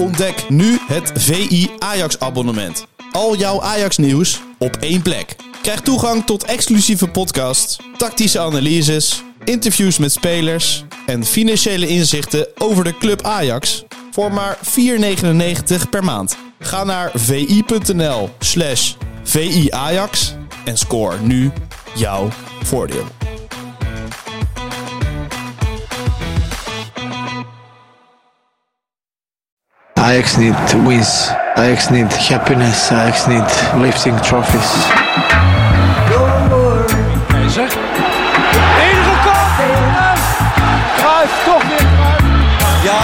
Ontdek nu het VI Ajax abonnement. Al jouw Ajax nieuws op één plek. Krijg toegang tot exclusieve podcasts, tactische analyses, interviews met spelers en financiële inzichten over de club Ajax voor maar 4,99 per maand. Ga naar vi.nl slash viajax en score nu jouw voordeel. Ajax need wins. Ajax need happiness. Ajax need lifting trophies. Keizer. Enige kop. En Cruijff, toch weer Cruijff. Ja.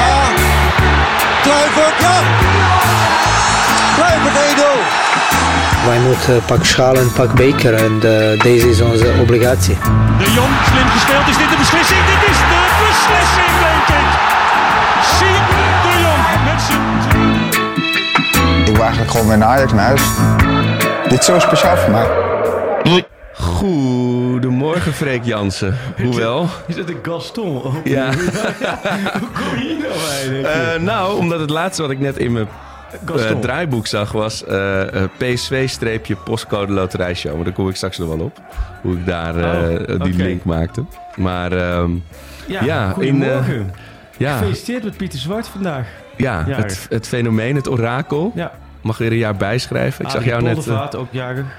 Kluivert, ja. Kluivert 1-0. Wij moeten pak schaal en pak beker en eh, deze is onze obligatie. De Jong, slim gespeeld. Is dit de beslissing? Dit is de wil eigenlijk gewoon weer naar Ajax naar huis. Dit is zo speciaal voor mij. Goedemorgen, Freek Jansen. Hoewel. Is dat een Gaston? Oh, Ja. Hoe kom je hier nou eigenlijk? Eh, nou, omdat het laatste wat ik net in mijn eh, draaiboek zag was eh, eh, PSV-postcode loterijshow. Maar daar kom ik straks nog wel op. Hoe ik daar eh, Oh, die link maakte. Maar ehm, ja, ja, goedemorgen. ja, Gefeliciteerd met Pieter Zwart vandaag. ja het, het fenomeen, het orakel. Ja. Mag weer een jaar bijschrijven. Ik zag Arie jou net ook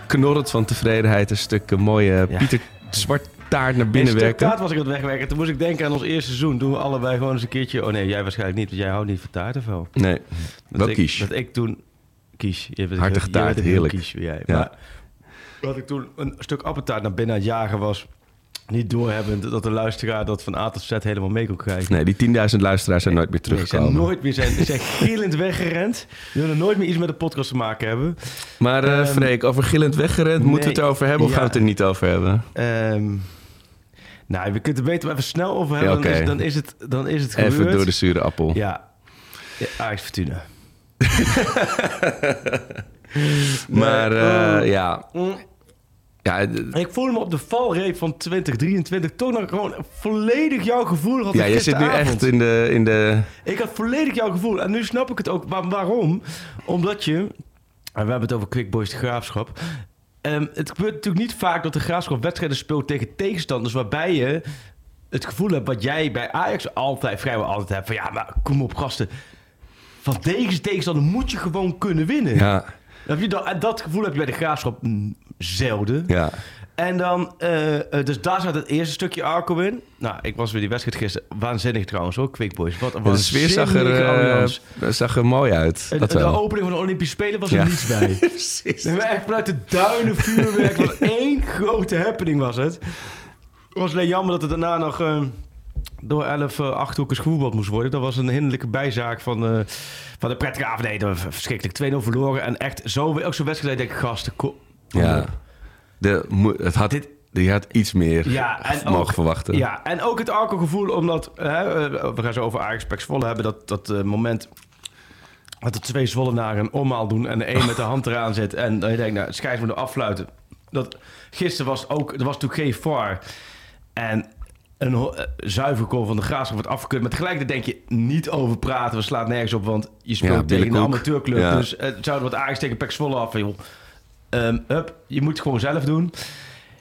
knorrend van tevredenheid een stuk mooie Ja. Pieter Zwart taart naar In binnen werken. taart was ik aan het wegwerken. Toen moest ik denken aan ons eerste seizoen. Toen we allebei gewoon eens een keertje... Oh nee, jij waarschijnlijk niet, want jij houdt niet van taart of wel? Nee, Dat wel ik, kies. Dat ik toen... Kies. Je Hartige taart, heerlijk. Kies, jij. Ja. Maar dat ik toen een stuk appeltaart naar binnen aan het jagen was... Niet doorhebbend dat de luisteraar dat van A tot Z helemaal mee kon krijgen. Nee, die 10.000 luisteraars zijn nooit meer Nee, ze zijn teruggekomen. nooit meer zijn, zijn gillend weggerend. Die willen nooit meer iets met de podcast te maken hebben. Maar Ehm, Freek, over gillend weggerend, moeten we het nee, erover hebben of ja. gaan we het er niet over hebben? Ehm, nou, we kunnen het beter even snel over Ja, hebben. dan, is, dan is het, dan is het gebeurd. Even door de zure appel. Ja, ja Ajax Fortuna. Maar oh. ja. Ja, En Ik voelde me op de valreep van 2023 toch nog gewoon volledig jouw gevoel. Had ja je zit nu echt in de, in de... Ik had volledig jouw gevoel. En nu snap ik het ook. Maar waarom? Omdat je... En we hebben het over Quick Boys de Graafschap. Ehm, het gebeurt natuurlijk niet vaak dat de Graafschap wedstrijden speelt tegen tegenstanders... waarbij je het gevoel hebt wat jij bij Ajax altijd, vrijwel altijd hebt... van ja, maar kom op gasten. Van deze tegenstander moet je gewoon kunnen winnen. Ja, Heb je dat, en dat gevoel heb je bij de Graafschap zelden. ja. En dan, eh, eh, dus daar zat het eerste stukje Arco in. Nou, ik was weer die wedstrijd gisteren. Waanzinnig trouwens hoor, Quick Boys. Wat een De sfeer zag er, eh, zag er mooi uit. Dat de wel. opening van de Olympische Spelen was er niets bij. Precies. Maar echt vanuit de duinen vuurwerk. Wat één grote happening was het. Het was alleen jammer dat het daarna nog door elf achthoekers gevoetbald moest worden. Dat was een hinderlijke bijzaak van, van de prettige avond. Nee, verschrikkelijk. 2-0 verloren. En echt zo, ook zo'n wedstrijd denk ik, gasten, Ja. De, het had, Dit- je had iets meer Ja, en mogen ook- verwachten. Ja, en ook het Arco-gevoel, omdat hè, eh, we gaan zo over Ajax Volle hebben, dat, dat eh, moment dat de twee Zwollenaren een omhaal doen en de een met de hand eraan zit en dan je denkt, nou, het scheids moet afluiten. Dat, gisteren was ook, er was natuurlijk geen VAR en een eh, zuiver van de Graafschap wordt afgekeurd. Maar tegelijkertijd denk je niet over praten, we slaat nergens op, want je speelt Ja, tegen een amateurclub. Ja. Dus het zou wat Ajax tegen Pax Volle af joh, ehm, hup, je moet het gewoon zelf doen.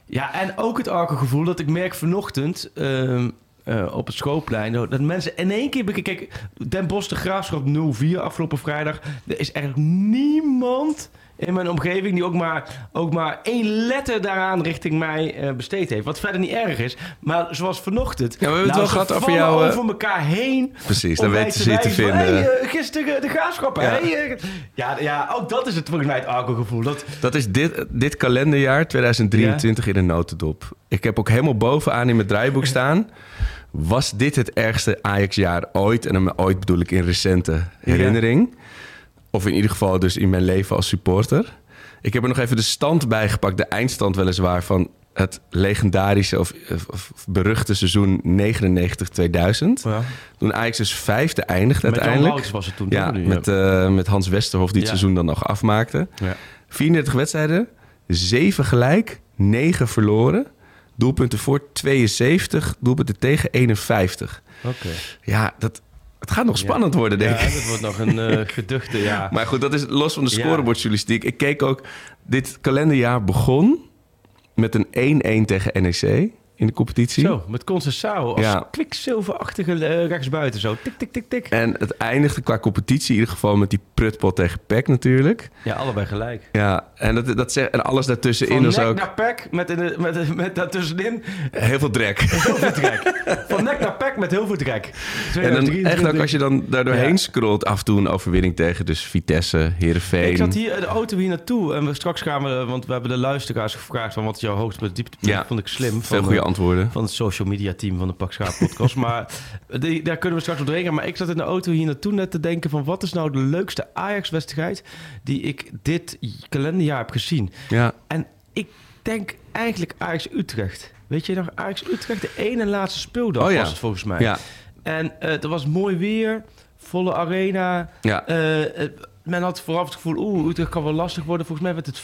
Ja, en ook het Arco-gevoel dat ik merk vanochtend ehm, eh, op het schoolplein... dat mensen in één keer... Kijk, Den Bosch de Graafschap 0-4 afgelopen vrijdag. Er is eigenlijk niemand in mijn omgeving die ook maar, ook maar één letter daaraan richting mij eh, besteed heeft. Wat verder niet erg is. Maar zoals vanochtend... Ja, we hebben het wel gehad over jou, eh, over elkaar heen... Precies, dan weten ze je te van, vinden. Hey, eh, gisteren de Graafschap, Ja. Ja, ja, ook dat is het volgens mij het Arco-gevoel. Dat, Dat is dit, dit kalenderjaar 2023 in een notendop. Ik heb ook helemaal bovenaan in mijn draaiboek staan. Was dit het ergste Ajax-jaar ooit? En dan ooit bedoel ik in recente herinnering. Of in ieder geval dus in mijn leven als supporter. Ik heb er nog even de stand bij gepakt. De eindstand weliswaar van het legendarische of, of- of beruchte seizoen 99-2000. Ja. Toen Ajax dus vijfde eindigde Met uiteindelijk. Was het toen, Ja? Nu, met, eh, met Hans Westerhof die het Ja. seizoen dan nog afmaakte. Ja. 34 wedstrijden, 7 gelijk, 9 verloren. Doelpunten voor 72, doelpunten tegen 51. Oké. Ja, dat, Het gaat nog spannend worden, denk Ja, ik. dat wordt nog een eh, geduchte, ja. Maar goed, dat is los van de Ja. scorebordjournalistiek. Ik keek ook... Dit kalenderjaar begon met een 1-1 tegen NEC in de competitie. Zo, met Concessao als Ja. kwikzilverachtige eh, rechtsbuiten zo. Tik, tik, tik, tik. En het eindigde qua competitie in ieder geval met die prutpot tegen PEC natuurlijk. Ja, allebei gelijk. Ja, en, dat, dat zeg, en alles daartussenin Van was nek ook naar pek met, in de, met, met daartussenin heel veel drek. heel veel drek. Van nek naar pek met heel veel drek. En dan echt ook als je dan daardoorheen Ja. scrolt, af en toe een overwinning tegen dus Vitesse, Heerenveen. Ik zat hier in de auto hier naartoe en we straks gaan we, want we hebben de luisteraars gevraagd van wat is jouw hoogtepunt, dieptepunt. Ja. Vond ik slim. Veel van, goede eh, antwoorden. van het social media team van de Pak Schaap podcast. maar die, daar kunnen we straks op doorheen. Maar ik zat in de auto hier naartoe net te denken van... wat is nou de leukste Ajax-wedstrijd... die ik dit kalenderjaar heb gezien? Ja, En ik denk eigenlijk Ajax-Utrecht. Weet je nog, Ajax-Utrecht, de ene en laatste speeldag Oh ja. was het volgens mij. ja, En eh er was mooi weer, volle arena. ja. Eh, eh, men had vooraf het gevoel, oeh, Utrecht kan wel lastig worden. Volgens mij werd het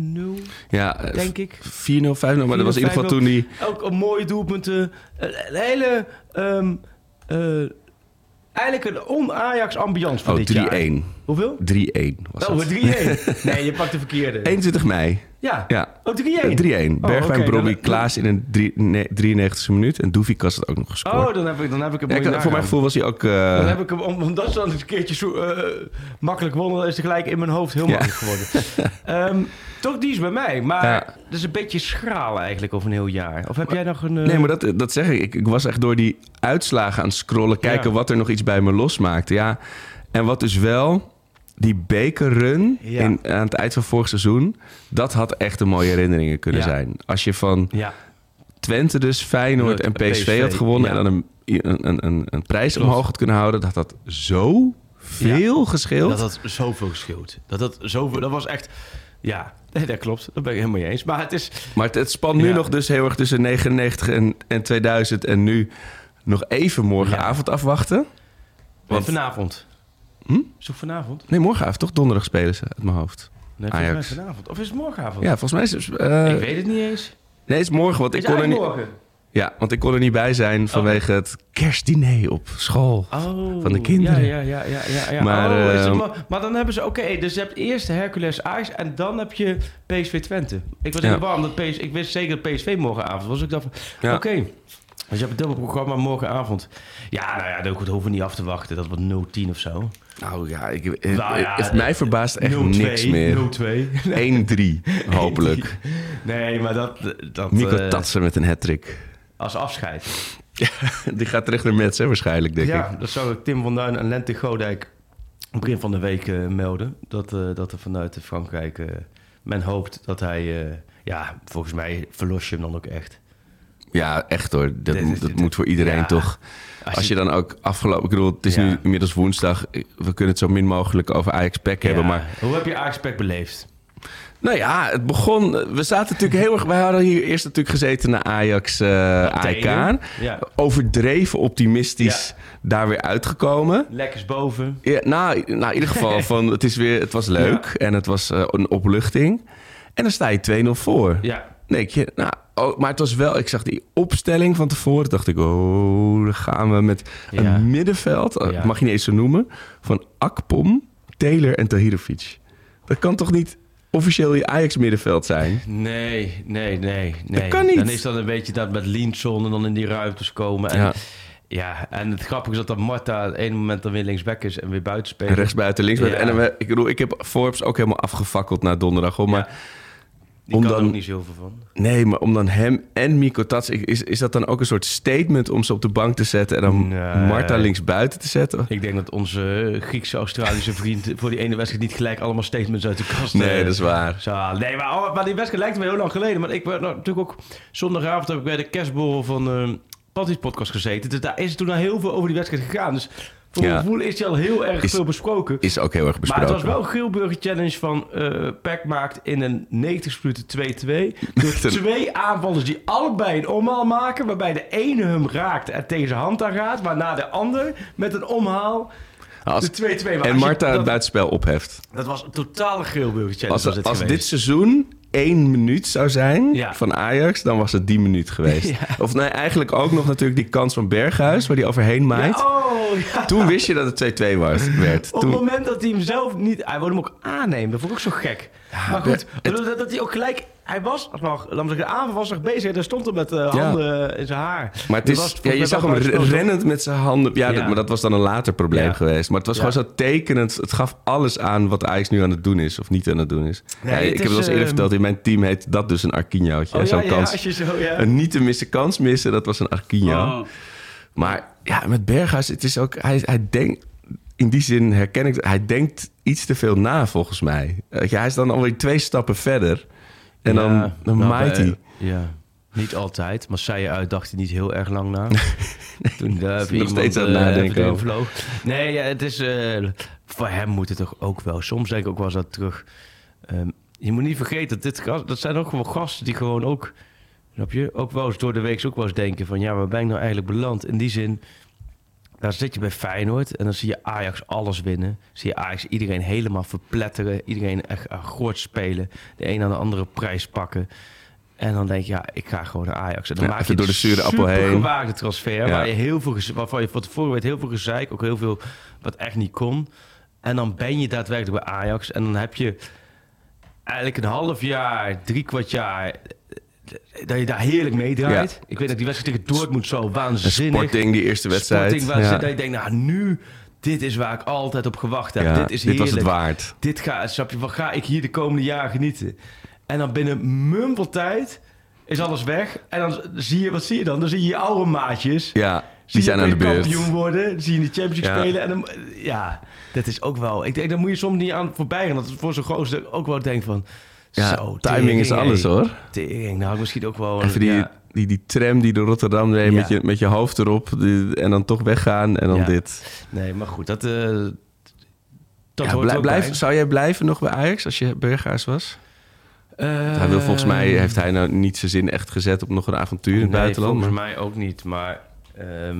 5-0, ja denk ik. 4-0, 5-0, maar dat was in ieder geval 4-0, toen die... Ook een mooie doelpunten. Een, een hele... ehm, eh, eigenlijk een on-Ajax ambiance van Oh, dit jaar. 3-1. Hoeveel? 3-1 was Oh, het. 3-1. nee, je pakt de verkeerde. 21 mei. Ja. Ja. Oh, 3-1. 3-1. Bergwijn, Brobby, dan- Klaas in een drie- ne- 93e minuut. En Doefikas had ook nog gescoord. Oh, dan heb ik, dan heb ik hem Ja, mooi ik- voor mijn gevoel was hij ook... eh, Dan heb ik hem, om- omdat ze dan een keertje zo eh, makkelijk wonnen, is het gelijk in mijn hoofd heel Ja. makkelijk geworden. Ehm, toch, die is bij mij. Maar Ja. dat is een beetje schraal eigenlijk over een heel jaar. Of heb jij nog een... eh, Nee, maar dat, dat zeg ik. ik. Ik was echt door die uitslagen aan het scrollen... kijken wat er nog iets bij me losmaakte. Ja, en wat dus wel... Die bekerrun Ja. in, aan het eind van vorig seizoen... dat had echt een mooie herinneringen kunnen Ja. zijn. Als je van Ja, Twente dus Feyenoord en PSV, PSV, had gewonnen... en dan een, een, een, een prijs Klopt. omhoog had kunnen houden... dat had zo veel gescheeld. dat had zoveel geschild. Dat, had zoveel, dat was echt... Ja, nee, dat klopt. Dat ben ik helemaal mee eens. Maar het is... Maar het, het spant nu nog dus heel erg tussen 99 en, en 2000... en nu nog even morgenavond afwachten. Want- vanavond. Hm? Is het vanavond? Nee, morgenavond toch? Donderdag spelen ze uit mijn hoofd. Nee, volgens Ajax. mij vanavond. Of is het morgenavond? Ja, volgens mij is het... eh, Ik weet het niet eens. Nee, het is morgen, want ik, kon er niet, morgen? ja, want ik kon er niet bij zijn vanwege het kerstdiner op school. Oh, Van de kinderen. Ja, ja, ja, ja, ja, ja. Maar, oh, ehm, maar, maar dan hebben ze, oké, dus je hebt eerst Hercules Ajax en dan heb je PSV Twente. Ik was in Ja. de warm dat PS, ik wist zeker dat PSV morgenavond was. Ik dacht, Ja. oké. Dus je hebt een dubbel programma morgenavond. Ja, nou ja, dat hoeven we niet af te wachten. Dat wordt 0-10 of zo. Nou ja, ik, het, Nou ja, het- mij verbaast echt 0-2, niks meer. 0-2. 1-3, hopelijk. Nee, maar dat... dat Mico eh, Tatsen met een hat-trick. Als afscheid. Die gaat terug naar Metz, hè, waarschijnlijk, denk ik. Ja, dat zou ik Tim van Duin en Lente Godijk begin van de week eh, melden. Dat, eh, dat er vanuit Frankrijk eh, men hoopt dat hij... eh, ja, volgens mij verlos je hem dan ook echt. Ja, echt hoor. Dat, Dit dat dit- moet voor iedereen ja. toch. Als, je dan ook afgelopen... Ik bedoel, het is Ja. nu inmiddels woensdag. We kunnen het zo min mogelijk over Ajax Pack hebben. Maar Hoe heb je Ajax Pack beleefd? nou ja, het begon... We zaten natuurlijk heel erg... Wij hadden hier eerst natuurlijk gezeten naar Ajax AEK. Ja. Overdreven optimistisch daar weer uitgekomen. Lekkers boven. Ja, nou, nou, in ieder geval, van, het, is weer, het was leuk en het was eh, een opluchting. En dan sta je 2-0 voor. Ja. Nee, je- nou, oh, maar het was wel, ik zag die opstelling van tevoren. dacht ik, oh, dan gaan we met Ja. een middenveld, eh, Ja. mag je niet eens zo noemen, van Akpom, Taylor en Tahirovic. Dat kan toch niet officieel je Ajax-middenveld zijn? Nee, nee, nee, nee. kan niet. Dan is dat een beetje dat met Linson en dan in die ruimtes komen. En, ja. Ja. en het grappige is dat dan Marta het ene moment dan weer linksback is en weer buiten speelt. En rechtsbuiten, linksbuiten. Ja. En dan, ik bedoel, ik heb Forbes ook helemaal afgefakkeld na donderdag. Hoor, maar Die om kan er dan- ook niet zoveel van. Nee, maar om dan hem en Miko Tats... Is, is dat dan ook een soort statement om ze op de bank te zetten... en dan Nee. Marta links buiten te zetten? Ik denk dat onze Griekse-Australische vriend voor die ene wedstrijd niet gelijk allemaal statements uit de kast Nee, eh, dat is waar. zou. Nee, maar, oh, maar die wedstrijd lijkt me heel lang geleden. Maar ik ben nou, natuurlijk ook zondagavond heb ik bij de kerstborrel van eh Patty's podcast gezeten. Dus daar is toen al heel veel over die wedstrijd gegaan. Dus voor mijn gevoel is die al heel erg Is- veel besproken. Is ook heel erg Maar besproken. het was wel een Geelburger Challenge van eh Peck maakt in een 90 minuten 2-2. Door een- twee aanvallers die allebei een omhaal maken. Waarbij de ene hem raakt en tegen zijn hand aan gaat. Waarna de ander met een omhaal Als- de 2-2 maakt. en Marta het buitenspel opheft. dat was een totale Geelburger Challenge. Als, als dit seizoen één minuut zou zijn Ja. van Ajax... dan was het die minuut geweest. Ja. Of nee, eigenlijk ook nog natuurlijk die kans van Berghuis... waar die overheen maait. Ja, oh. Toen wist je dat het 2-2 was, werd. Op Toen, het moment dat hij hem zelf niet... Hij wilde hem ook aannemen. Dat vond ik ook zo gek. Maar goed, het- dat, dat hij ook gelijk... Hij was nog... Laat zeggen, de avond was nog bezig. Daar stond hij met eh, handen in zijn haar. maar het is, was ja, je zag hem rennend met zijn handen. Ja, Ja. dat- maar dat was dan een later probleem Ja. geweest. Maar het was Ja. gewoon zo tekenend. Het gaf alles aan wat Ajax nu aan het doen is. Of niet aan het doen is. Nee, ja, het ik heb het al eens eerder ehm, verteld. In mijn team heet dat dus een Arquinhoutje. Oh, ja, Zo'n ja, kans. zo... Een niet te missen kans missen, dat was een Arquinho. Oh. Maar ja, met Berghuis, het is ook... Hij, hij denkt... In die zin herken ik... Hij denkt iets te veel na, volgens mij. Weet je, hij is dan alweer twee stappen verder. En dan, Ja, dan nou, maait hij. Ja, niet altijd. Maar zei je uit, dacht hij niet heel erg lang na. Toen uh, is nog steeds aan het nadenken over. vloog. Nee, ja, het is... eh, voor hem moet het toch ook wel. Soms denk ik ook wel eens dat terug... ehm, je moet niet vergeten, dat, dit, gast- dat zijn ook gewoon gasten die gewoon ook... Snap je? Ook wel eens door de week ook wel eens denken van... Ja, waar ben ik nou eigenlijk beland? In die zin... Daar zit je bij Feyenoord en dan zie je Ajax alles winnen. Zie je Ajax iedereen helemaal verpletteren. Iedereen echt akkoord spelen. De een aan de andere prijs pakken. En dan denk je, ja, ik ga gewoon naar Ajax. En dan Ja, maak je door de zure appel heen. gewaagde transfer. Ja. Waar je heel veel, waarvan je van tevoren weet heel veel gezeik. Ook heel veel wat echt niet kon. En dan ben je daadwerkelijk bij Ajax. En dan heb je eigenlijk een half jaar, drie kwart jaar... Dat je daar heerlijk meedraait. Ja. Ik weet dat die wedstrijd tegen Dortmund zo waanzinnig. Sporting, die eerste wedstrijd. Sporting Ja. dat je denkt, nou nu, dit is waar ik altijd op gewacht heb. Ja, dit is dit was heerlijk. het waard. Dit ga, snap je, wat ga ik hier de komende jaren genieten? En dan binnen mumpeltijd is alles weg. En dan zie je, wat zie je dan? Dan zie je je oude maatjes. Ja, die zijn aan de beurt. kampioen worden. Dan zie je de Champions League Ja. spelen. En dan, ja, dat is ook wel... Ik denk, daar moet je soms niet aan voorbij gaan. Dat het voor zo'n gozer ook wel denkt van... Ja, zo, timing is alles hoor. Tering, nou misschien ook wel... Even die, ja. die, die tram die door Rotterdam deed Ja. met, je, met je hoofd erop. die- en dan toch weggaan en dan Ja. dit. Nee, maar goed, dat... eh dat hoort blij- blijf, bij. zou jij blijven nog bij Ajax als je Berghuis was? hij wil volgens mij, Eh, heeft hij nou niet zijn zin echt gezet op nog een avontuur in het nee, buitenland. volgens mij ook niet. Maar ehm,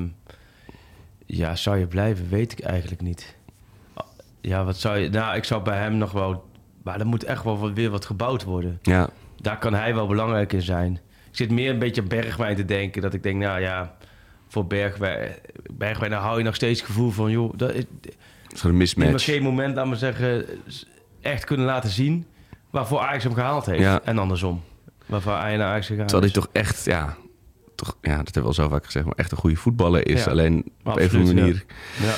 ja, zou je blijven, weet ik eigenlijk niet. Ja, wat zou je... Nou, ik zou bij hem nog wel... Maar er moet echt wel wat- weer wat gebouwd worden. Ja, Daar kan hij wel belangrijk in zijn. Ik zit meer een beetje aan Bergwijn te denken. Dat ik denk, nou ja, voor Bergwijn... Bergwijn, dan hou je nog steeds het gevoel van... joh, dat is, gewoon een die mismatch. geen moment, laat maar zeggen... echt kunnen laten zien... waarvoor Ajax hem gehaald heeft. Ja. En andersom. Waarvoor hij naar Ajax gegaan Terwijl hij is. toch echt, ja, toch, ja, dat hebben we al zo vaak gezegd, maar echt een goede voetballer is. Ja, Alleen op een manier. Ja.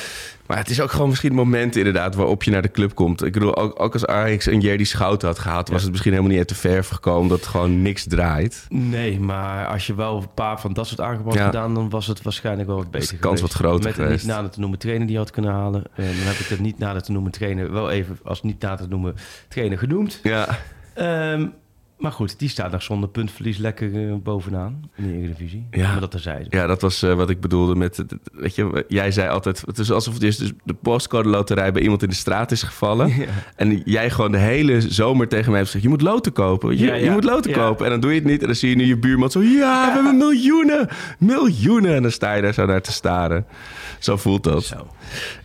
Maar het is ook gewoon misschien het moment inderdaad waarop je naar de club komt. Ik bedoel, ook, ook als Ajax een Jerdy Schouten had gehaald, was het misschien helemaal niet uit de verf gekomen dat gewoon niks draait. Nee, maar als je wel een paar van dat soort aangeboden Ja. gedaan, dan was het waarschijnlijk wel wat beter de kans geweest. wat groter Met geweest. een niet nader te noemen trainer die je had kunnen halen. En dan heb ik het niet nader te noemen trainer wel even als niet nader te noemen trainer genoemd. Ja, Ehm, maar goed, die staat nog zonder puntverlies lekker eh, bovenaan in de Eredivisie. Ja. Maar dat terzijde. ja dat was eh, wat ik bedoelde met, weet je, jij zei altijd, het is alsof het is dus de postcode loterij bij iemand in de straat is gevallen. Ja. En jij gewoon de hele zomer tegen mij hebt gezegd, je moet loten kopen. Je, Ja, ja. je moet loten kopen. En dan doe je het niet. En dan zie je nu je buurman zo, ja, we hebben miljoenen, miljoenen. En dan sta je daar zo naar te staren. Zo voelt dat. Zo.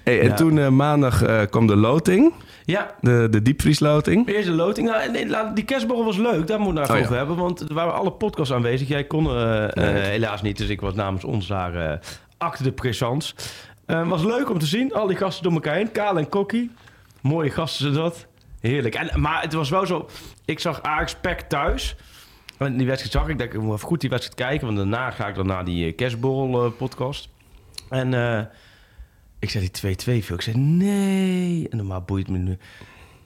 Hey, en toen eh, maandag kwam de loting, Ja, de, de diepvriesloting. De loting. Nou, nee, die kerstborrel was leuk. Daar moeten we het Oh, ja. over hebben. Want er waren alle podcasts aanwezig. Jij kon eh, eh, Nee. helaas niet. Dus ik was namens ons daar eh acte de présence. Was leuk om te zien. Al die gasten door elkaar heen. Kaal en Kokkie. Mooie gasten zijn dat. Heerlijk. En, maar het was wel zo... Ik zag Ajax Pack thuis. En die wedstrijd zag ik. Dacht, ik moet even goed die wedstrijd kijken. Want daarna ga ik dan naar die kerstborrel podcast. En... eh, ik zei die 2-2 viel. Ik zei nee. En normaal boeit me nu.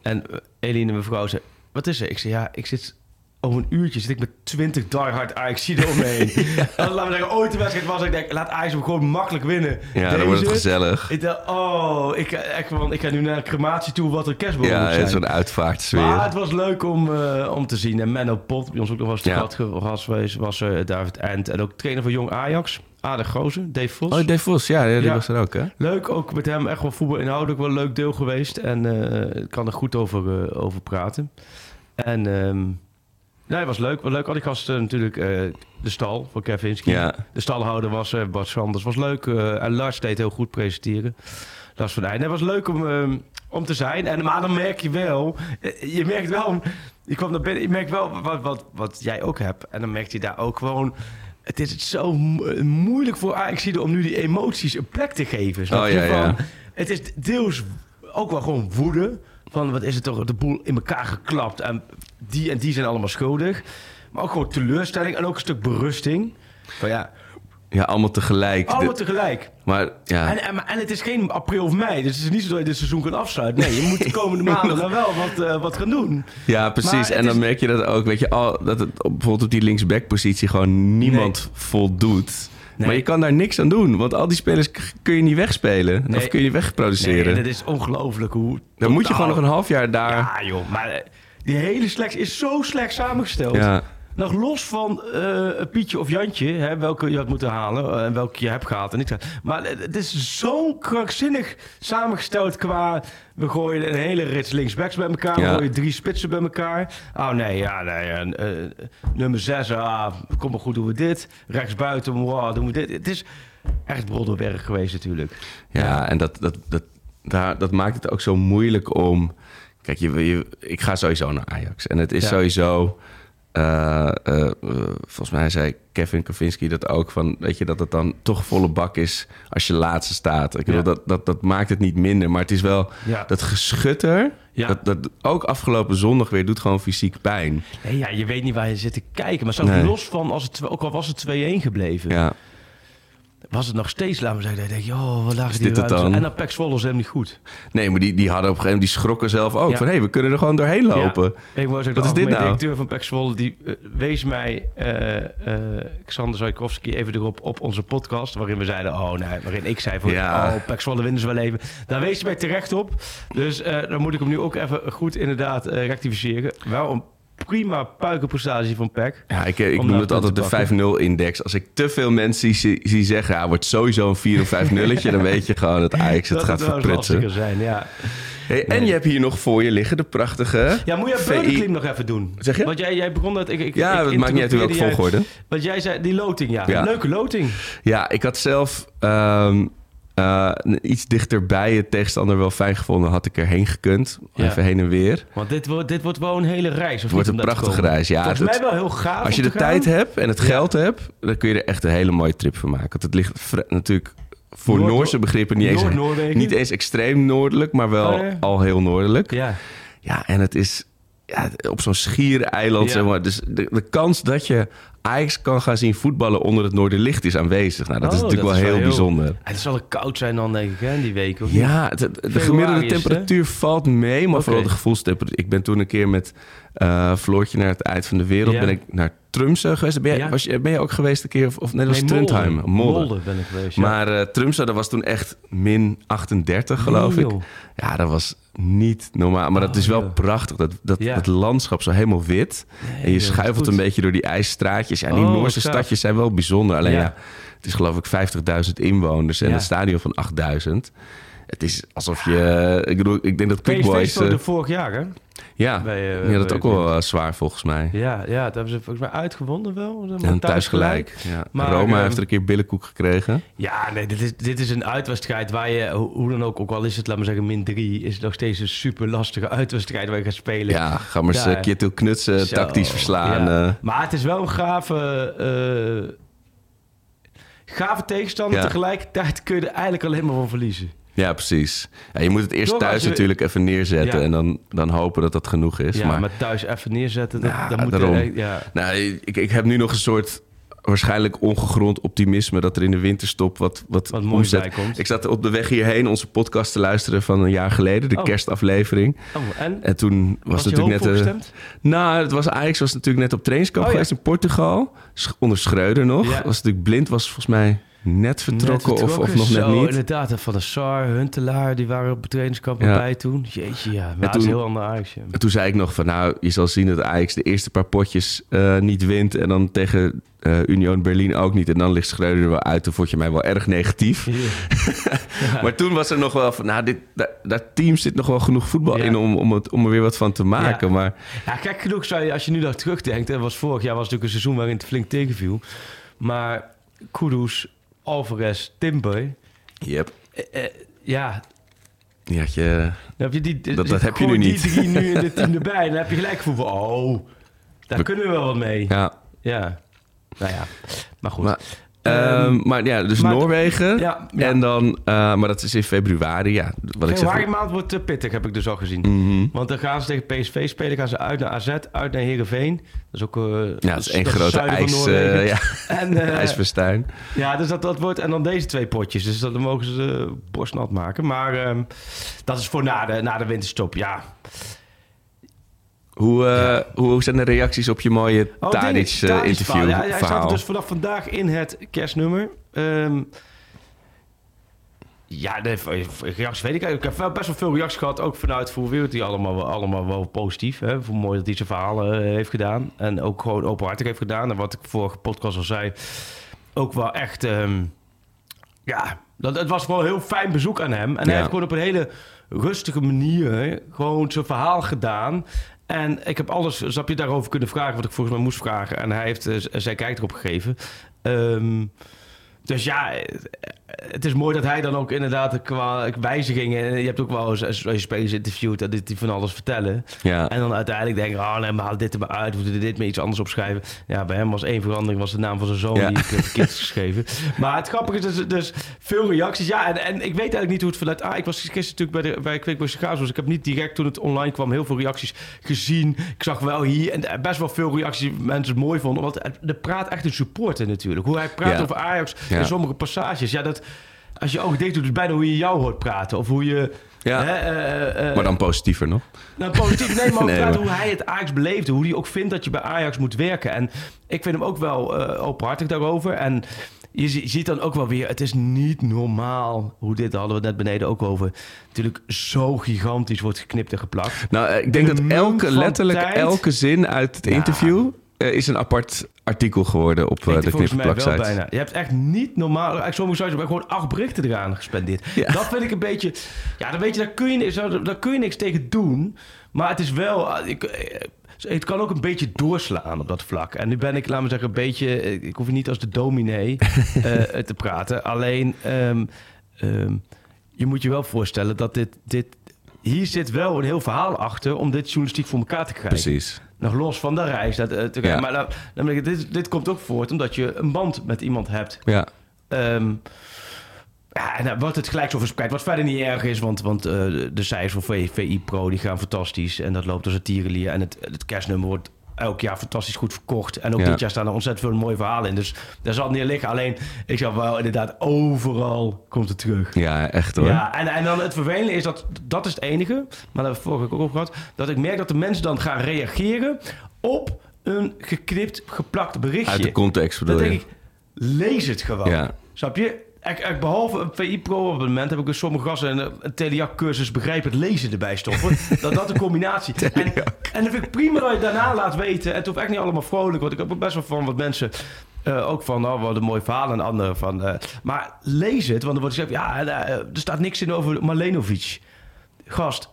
En eh, Eline, mijn vrouw, zei... Wat is er? Ik zei ja, ik zit... Over een uurtje zit ik met 20 diehard ajax om me heen. Als, laten we zeggen, ooit de wedstrijd was, ik denk, laat Ajax hem gewoon makkelijk winnen. Ja, dan wordt het gezellig. Ik dacht, oh, ik, echt, want ik ga nu naar een crematie toe wat een kerstboom Ja, zijn. zo'n uitvaartsfeer. Maar het was leuk om, eh, om te zien. En Menno Pot, bij ons ook nog was te Ja. gast geweest, was eh, David Ent. En ook trainer van Jong Ajax, Aardig Gozer, Dave Vos. Oh, Dave Vos, ja, ja die Ja. was er ook, hè? Leuk, ook met hem echt wel voetbal inhoudelijk wel een leuk deel geweest. En eh, ik kan er goed over, eh, over praten. En ehm nee, was leuk. Wel leuk. Al die gasten natuurlijk. eh, de stal van Kevinski. Ja. De stalhouder was Bart Sanders. Was leuk. en Lars deed heel goed presenteren. Lars van Eijden. Het was leuk om, ehm, om te zijn. En, maar dan merk je wel... Je merkt wel... Je kwam naar binnen, je merkt wel wat, wat, wat jij ook hebt. En dan merkt je daar ook gewoon... het is zo mo- moeilijk voor Ajax om nu die emoties een plek te geven. Snap Oh, je? ja, ja. Het is deels ook wel gewoon woede. Van wat is het toch de boel in elkaar geklapt. En die en die zijn allemaal schuldig. Maar ook gewoon teleurstelling en ook een stuk berusting. Van ja, Ja, allemaal tegelijk. allemaal tegelijk. maar ja, En, en, en het is geen april of mei. Dus het is niet zo dat je dit seizoen kan afsluiten. Nee, je moet de komende maanden dan wel wat, eh, wat gaan doen. ja precies. En dan is- merk je dat ook, weet je, al, dat het bijvoorbeeld op die linksback-positie gewoon niemand voldoet. Nee. Maar je kan daar niks aan doen, want al die spelers kun je niet wegspelen. Nee. Of kun je niet wegproduceren. Nee, dat is ongelooflijk hoe... dan moet je gewoon nog een half jaar daar... Ja, joh. Maar die hele selectie is zo slecht samengesteld. Ja. Nog los van eh, Pietje of Jantje, hè, welke je had moeten halen eh, en welke je hebt gehaald en niet. Maar eh, het is zo krankzinnig samengesteld qua... We gooien een hele rits linksbacks bij elkaar. Ja. We gooien drie spitsen bij elkaar. Oh nee, ja, nee. en, nummer zes, ah, kom maar goed, doen we dit. Rechtsbuiten, wow, doen we dit. Het is echt broddelwerk geweest natuurlijk. Ja, en dat, dat, dat, daar, dat maakt het ook zo moeilijk om... Kijk, je, je, ik ga sowieso naar Ajax. En het is Ja. sowieso... eh, eh, eh, volgens mij zei Kevin Kavinski dat ook van... Weet je, dat het dan toch volle bak is als je laatste staat. Ik bedoel, Ja. dat, dat, dat maakt het niet minder. Maar het is wel Ja. dat geschutter... Ja. Dat, dat ook afgelopen zondag weer doet gewoon fysiek pijn. Nee, ja, je weet niet waar je zit te kijken. Maar Nee. los van, als het, ook al was het 2-1 gebleven... Ja, was het nog steeds, laten we zeggen, dat je joh, wat lagen die dit dan? En dan Pek Zwolle hem niet goed. nee, maar die, die hadden op een gegeven moment... Die schrokken zelf ook Ja. van... Hé, hey, we kunnen er gewoon doorheen lopen. Ja. Ik wou zeggen, Wat de is dit nou? directeur van Pek Zwolle, die eh, wees mij, eh, eh, Xander Zajkowski, even erop op onze podcast, waarin we zeiden, oh nee, waarin ik zei van, Ja. oh, Pek Zwolle winnen ze wel even. Daar wees hij mij terecht op. Dus dan moet ik hem nu ook even goed inderdaad rectificeren. Wel een prima puikenprestatie van Pek. Ja, ik, ik noem het altijd de te 5-0-index. Als ik te veel mensen zie, zie zeggen... Ja, wordt sowieso een 4 of 5 nulletje... dan weet je gewoon dat Ajax het dat gaat het verprutsen. zijn, ja. Hey, en je hebt hier nog voor je liggen de prachtige... Ja, moet je VI Beudenklim nog even doen? Zeg je? Want jij, jij begon dat... Ik, ik, Ja, ik het maakt niet uit welke volgorde. jij- Want jij zei, die loting, ja. Ja. Leuke loting. Ja, ik had zelf ehm, eh, iets dichterbij het tegenstander wel fijn gevonden. Had ik erheen gekund. Ja. Even heen en weer. Want dit wordt, dit wordt wel een hele reis. Of Het wordt een prachtige reis. Ja, Volgens mij wel heel gaaf Als je de gaan. tijd hebt en het Ja. geld hebt... dan kun je er echt een hele mooie trip van maken. Want het ligt natuurlijk voor Noord- Noorse begrippen niet eens, niet eens extreem noordelijk... maar wel Oh, al heel noordelijk. Ja. Ja, en het is ja, op zo'n schiereiland, Ja. zeg maar. Dus de, de kans dat je Ajax kan gaan zien voetballen onder het Noorderlicht is aanwezig. Nou, dat is Oh, natuurlijk dat wel is heel, bijzonder. Het zal ook koud zijn dan, denk ik, hè, die week. Of? Ja, het- het- de gemiddelde is het, hè? temperatuur valt mee, maar vooral de gevoelstemperatuur. Ik ben toen een keer met eh Floortje naar het eind van de wereld. Ja. Ben ik naar Trumse geweest. Ben Ja. was je, ben je ook geweest een keer? Of, of nee, dat was Nee. Molde. Molde. Molde ben ik geweest, ja. Maar eh Trumse, dat was toen echt min 38, geloof Nee, ik. Ja, dat was niet normaal. Maar dat Oh, is wel ja. prachtig. Dat, dat, dat landschap zo helemaal wit. en je schuifelt een beetje door die ijsstraatjes. Ja, die Oh, Noorse stadjes zijn wel bijzonder. Alleen Ja. ja, het is geloof ik 50.000 inwoners en Ja. een stadion van 8000. Het is alsof je... Ik bedoel, ik denk dat Quick Boys... speelde eh, vorig jaar, hè? ja, bij, eh, ja, dat ook wel eh, zwaar volgens mij. Ja, ja, dat hebben ze volgens mij uitgewonnen wel. Maar En thuis gelijk. Ja. Maar, Roma eh, heeft er een keer billenkoek gekregen. Ja, nee, dit is, dit is een uitwedstrijd waar je, hoe, dan ook, ook al is het, laat maar zeggen, min 3, is het nog steeds een super lastige uitwedstrijd waar je gaat spelen. Ja, ga maar eens Ja. eh, Kittel Knutsen Zo, tactisch verslaan. ja. Maar het is wel een gave, gave tegenstander. Ja. Tegelijkertijd kun je er eigenlijk alleen maar van verliezen. Ja, precies. Ja, je moet het eerst Toch, thuis je- natuurlijk even neerzetten... Ja. en dan, dan hopen dat dat genoeg is. Ja, maar, maar thuis even neerzetten, dat, dat moet daarom. er- ja. nou, ik, ik heb nu nog een soort waarschijnlijk ongegrond optimisme... dat er in de winterstop wat, wat, Wat moois bij komt. Ik zat op de weg hierheen onze podcast te luisteren van een jaar geleden... de Oh. kerstaflevering. Oh, en? En toen was, Was je natuurlijk net... eh, gestemd? nou, het was, Ajax was natuurlijk net op trainingskamp Oh, ja. geweest in Portugal. Onder Schreuder nog. Ja. Was natuurlijk blind, was volgens mij net vertrokken, Net Of, of nog net niet. inderdaad. en Van der Sar, Huntelaar, die waren op het trainingskamp Ja. erbij toen. Jeetje, ja. Maar toen- heel ander Ajax. ja. En toen zei ik nog van, nou, je zal zien dat Ajax de eerste paar potjes eh, niet wint. En dan tegen eh, Union Berlin ook niet. En dan ligt Schreuder er wel uit. Toen vond je mij wel erg negatief. Maar toen was er nog wel van, nou, dit, dat, team zit nog wel genoeg voetbal Ja. in om, om, het, om er weer wat van te maken. Ja. Maar Ja, gek genoeg zou je, als je nu daar terugdenkt... en was vorig jaar was natuurlijk een seizoen waarin het flink tegenviel. Maar Kudus, Alvarez, Timber... yep, eh, eh, ja, die had je... heb je die, Dat- dat heb je nu niet. die drie nu in de team erbij. Dan heb je gelijk gevoel van... Oh, daar We- kunnen we wel wat mee. Ja, Ja. Nou ja. Maar goed. Maar, ehm, maar ja, dus maar- Noorwegen. Ja, ja. En dan, eh, maar dat is in februari. Ja, wat ik zeg. Februari maand wordt eh, pittig, heb ik dus al gezien. Mhm. Want dan gaan ze tegen PSV spelen, gaan ze uit naar AZ, uit naar Heerenveen. Dat is ook... eh, Ja, het is één grote ijs, eh, ja, En, ijsverstuin. ja, dus dat, dat wordt... En dan deze twee potjes. Dus dat, dan mogen ze uh, borstnat maken. Maar ehm, dat is voor na de, na de winterstop, ja. Hoe, eh, hoe zijn de reacties op je mooie Oh, Tadic eh, interview. Ja, hij staat dus vanaf vandaag in het kerstnummer. Ehm, ja, de reacties weet ik eigenlijk. Ik heb wel best wel veel reacties gehad, ook vanuit Wereld. Die allemaal, wel- allemaal wel positief. Hè? Voor mooi dat hij zijn verhalen eh, heeft gedaan. En ook gewoon openhartig heeft gedaan. En wat ik vorige podcast al zei, ook wel echt... ehm, ja, dat, het was een heel fijn bezoek aan hem. En hij heeft gewoon op een hele rustige manier gewoon zijn verhaal gedaan. En ik heb alles, snap je, daarover kunnen vragen wat ik volgens mij moest vragen. En hij heeft eh, zijn kijk erop gegeven. Ehm, dus ja, het is mooi dat hij dan ook inderdaad qua wijzigingen... en Je hebt ook wel eens, als je spelers interviewt, dat die van alles vertellen. Ja. En dan uiteindelijk denken, oh nee, maar haal dit er maar uit. We moeten dit maar iets anders opschrijven. Ja, bij hem was één verandering, was de naam van zijn zoon Ja. die ik eh, verkeerd geschreven. Maar het grappige is dus, dus veel reacties. Ja, en, en ik weet eigenlijk niet hoe het vanuit... Ah, ik was gisteren natuurlijk bij, de, bij Quickboys Chaos, dus ik heb niet direct toen het online kwam heel veel reacties gezien. Ik zag wel hier en eh, best wel veel reacties die mensen het mooi vonden. Want er praat echt een supporter natuurlijk. Hoe hij praat Ja. over Ajax Ja. in sommige passages. Ja, dat... Als je ook dicht doet, is bijna hoe je jou hoort praten. Of hoe je... Ja. hè, eh, eh, maar dan positiever nog. nou, positief. Nee, maar ook Nee, praten maar- hoe hij het Ajax beleefde. Hoe hij ook vindt dat je bij Ajax moet werken. En ik vind hem ook wel eh, openhartig daarover. En je, zie- je ziet dan ook wel weer... Het is niet normaal hoe dit, daar hadden we net beneden ook over... natuurlijk zo gigantisch wordt geknipt en geplakt. Nou, eh, ik denk dat elke, letterlijk tijd. elke zin uit het interview eh, is een apart artikel geworden op Ik de knipperplaksite. bijna. Je hebt echt niet normaal... Eigenlijk sommige sites hebben gewoon acht berichten eraan gespendeerd. Ja. Dat vind ik een beetje... Ja, dan weet je, daar kun je, daar kun je niks tegen doen. Maar het is wel... Ik, eh, het kan ook een beetje doorslaan op dat vlak. En nu ben ik, laat me zeggen, een beetje... Ik hoef je niet als de dominee eh, te praten. Alleen, ehm, ehm, je moet je wel voorstellen dat dit... dit hier zit wel een heel verhaal achter om dit journalistiek voor elkaar te krijgen. Precies. Nog los van de reis. Dat, eh, te, Ja. Maar ik, dit, dit komt ook voort omdat je een band met iemand hebt. Ja. Ehm, ja, en dan wordt het gelijk zo verspreid. Wat verder niet erg is, want, want eh, de cijfers van VI Pro die gaan fantastisch. En dat loopt als een tierenlier. En het, het kerstnummer wordt elk jaar fantastisch goed verkocht. En ook Ja. dit jaar staan er ontzettend veel mooie verhalen in. Dus daar zal het niet liggen. Alleen, ik zou wel inderdaad overal komt het terug. ja, echt hoor. Ja, en, en dan het vervelende is dat dat is het enige, maar dat hebben we vorige keer ook gehad, dat ik merk dat de mensen dan gaan reageren op een geknipt, geplakt berichtje. Uit de context bedoel Dan je. denk ik, lees het gewoon. Ja. Snap je? Ik, ik, behalve een VI Pro abonnement heb ik dus sommige gasten een, een Teliak cursus begrijp het lezen erbij stoppen. dat dat een combinatie. en, en dat vind ik prima dat je daarna laat weten. En het hoeft echt niet allemaal vrolijk, want ik heb best wel van wat mensen eh, ook van, oh, wat een mooi verhaal en andere van. eh, maar lees het, want er wordt gezegd, ja, eh, er staat niks in over Malenovic. Gast,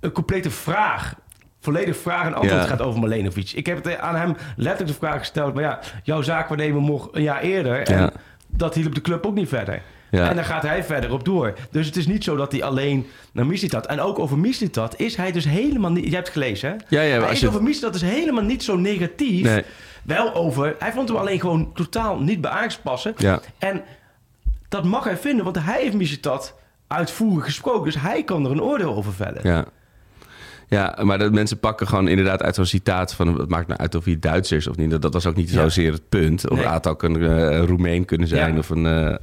een complete vraag. Volledig vraag en antwoord Ja. gaat over Malenovic. Ik heb het aan hem letterlijk de vraag gesteld. Maar ja, jouw zaakwaarnemer mocht een jaar eerder. En Ja. Dat hielp de club ook niet verder. Ja. En daar gaat hij verder op door. Dus het is niet zo dat hij alleen naar Mislitat... En ook over Mislitat is hij dus helemaal niet... Je hebt het gelezen, hè? Ja, ja, hij is je- over Mislitat dus helemaal niet zo negatief. Nee. Wel over... Hij vond hem alleen gewoon totaal niet bij Ajax passen. Ja. En dat mag hij vinden, want hij heeft Mislitat uitvoerig gesproken. Dus hij kan er een oordeel over vellen. Ja. Ja, maar dat mensen pakken gewoon inderdaad uit zo'n citaat van... het maakt nou uit of hij Duits is of niet. Dat, dat was ook niet zozeer het punt. Of Nee. ook een eh, Roemeen kunnen zijn of een, eh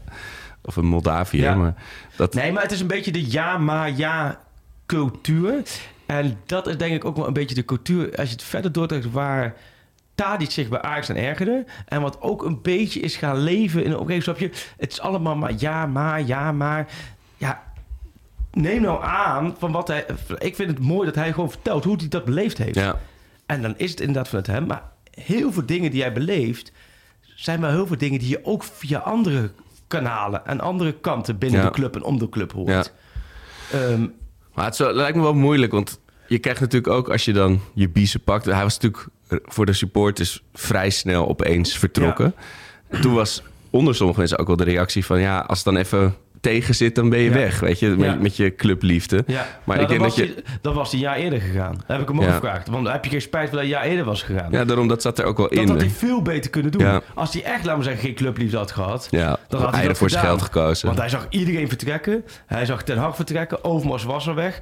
of een. Ja. Maar dat, Nee, maar het is een beetje de ja, maar ja cultuur. En dat is denk ik ook wel een beetje de cultuur... als je het verder doortrekt waar Tadic zich bij Ajax aan ergerde... en wat ook een beetje is gaan leven in een omgeving. Het is allemaal maar ja, maar, ja, maar... Ja, neem nou aan van wat hij... Ik vind het mooi dat hij gewoon vertelt hoe hij dat beleefd heeft. ja. En dan is het inderdaad vanuit hem. Maar heel veel dingen die hij beleeft... zijn wel heel veel dingen die je ook via andere kanalen... en andere kanten binnen Ja. de club en om de club hoort. Ja. Ehm, Maar het, lijkt me wel moeilijk, want je krijgt natuurlijk ook als je dan je biezen pakt. Hij was natuurlijk voor de supporters vrij snel opeens vertrokken. En toen was onder sommige mensen ook wel de reactie van ja, als het dan even tegen zit, dan ben je Ja. weg, weet je, met, Ja. met je clubliefde. Ja, Maar Nou, ik denk dat je... dan was hij een jaar eerder gegaan. Dat heb ik hem ook gevraagd. Want heb je geen spijt dat hij een jaar eerder was gegaan? Ja, daarom, dat zat er ook wel dat in. had hè. hij veel beter kunnen doen. Als hij echt, laten we zeggen, geen clubliefde had gehad. Dan had hij eieren dat voor zijn geld gekozen. Want hij zag iedereen vertrekken. Hij zag Ten Hag vertrekken. Overmars was er weg.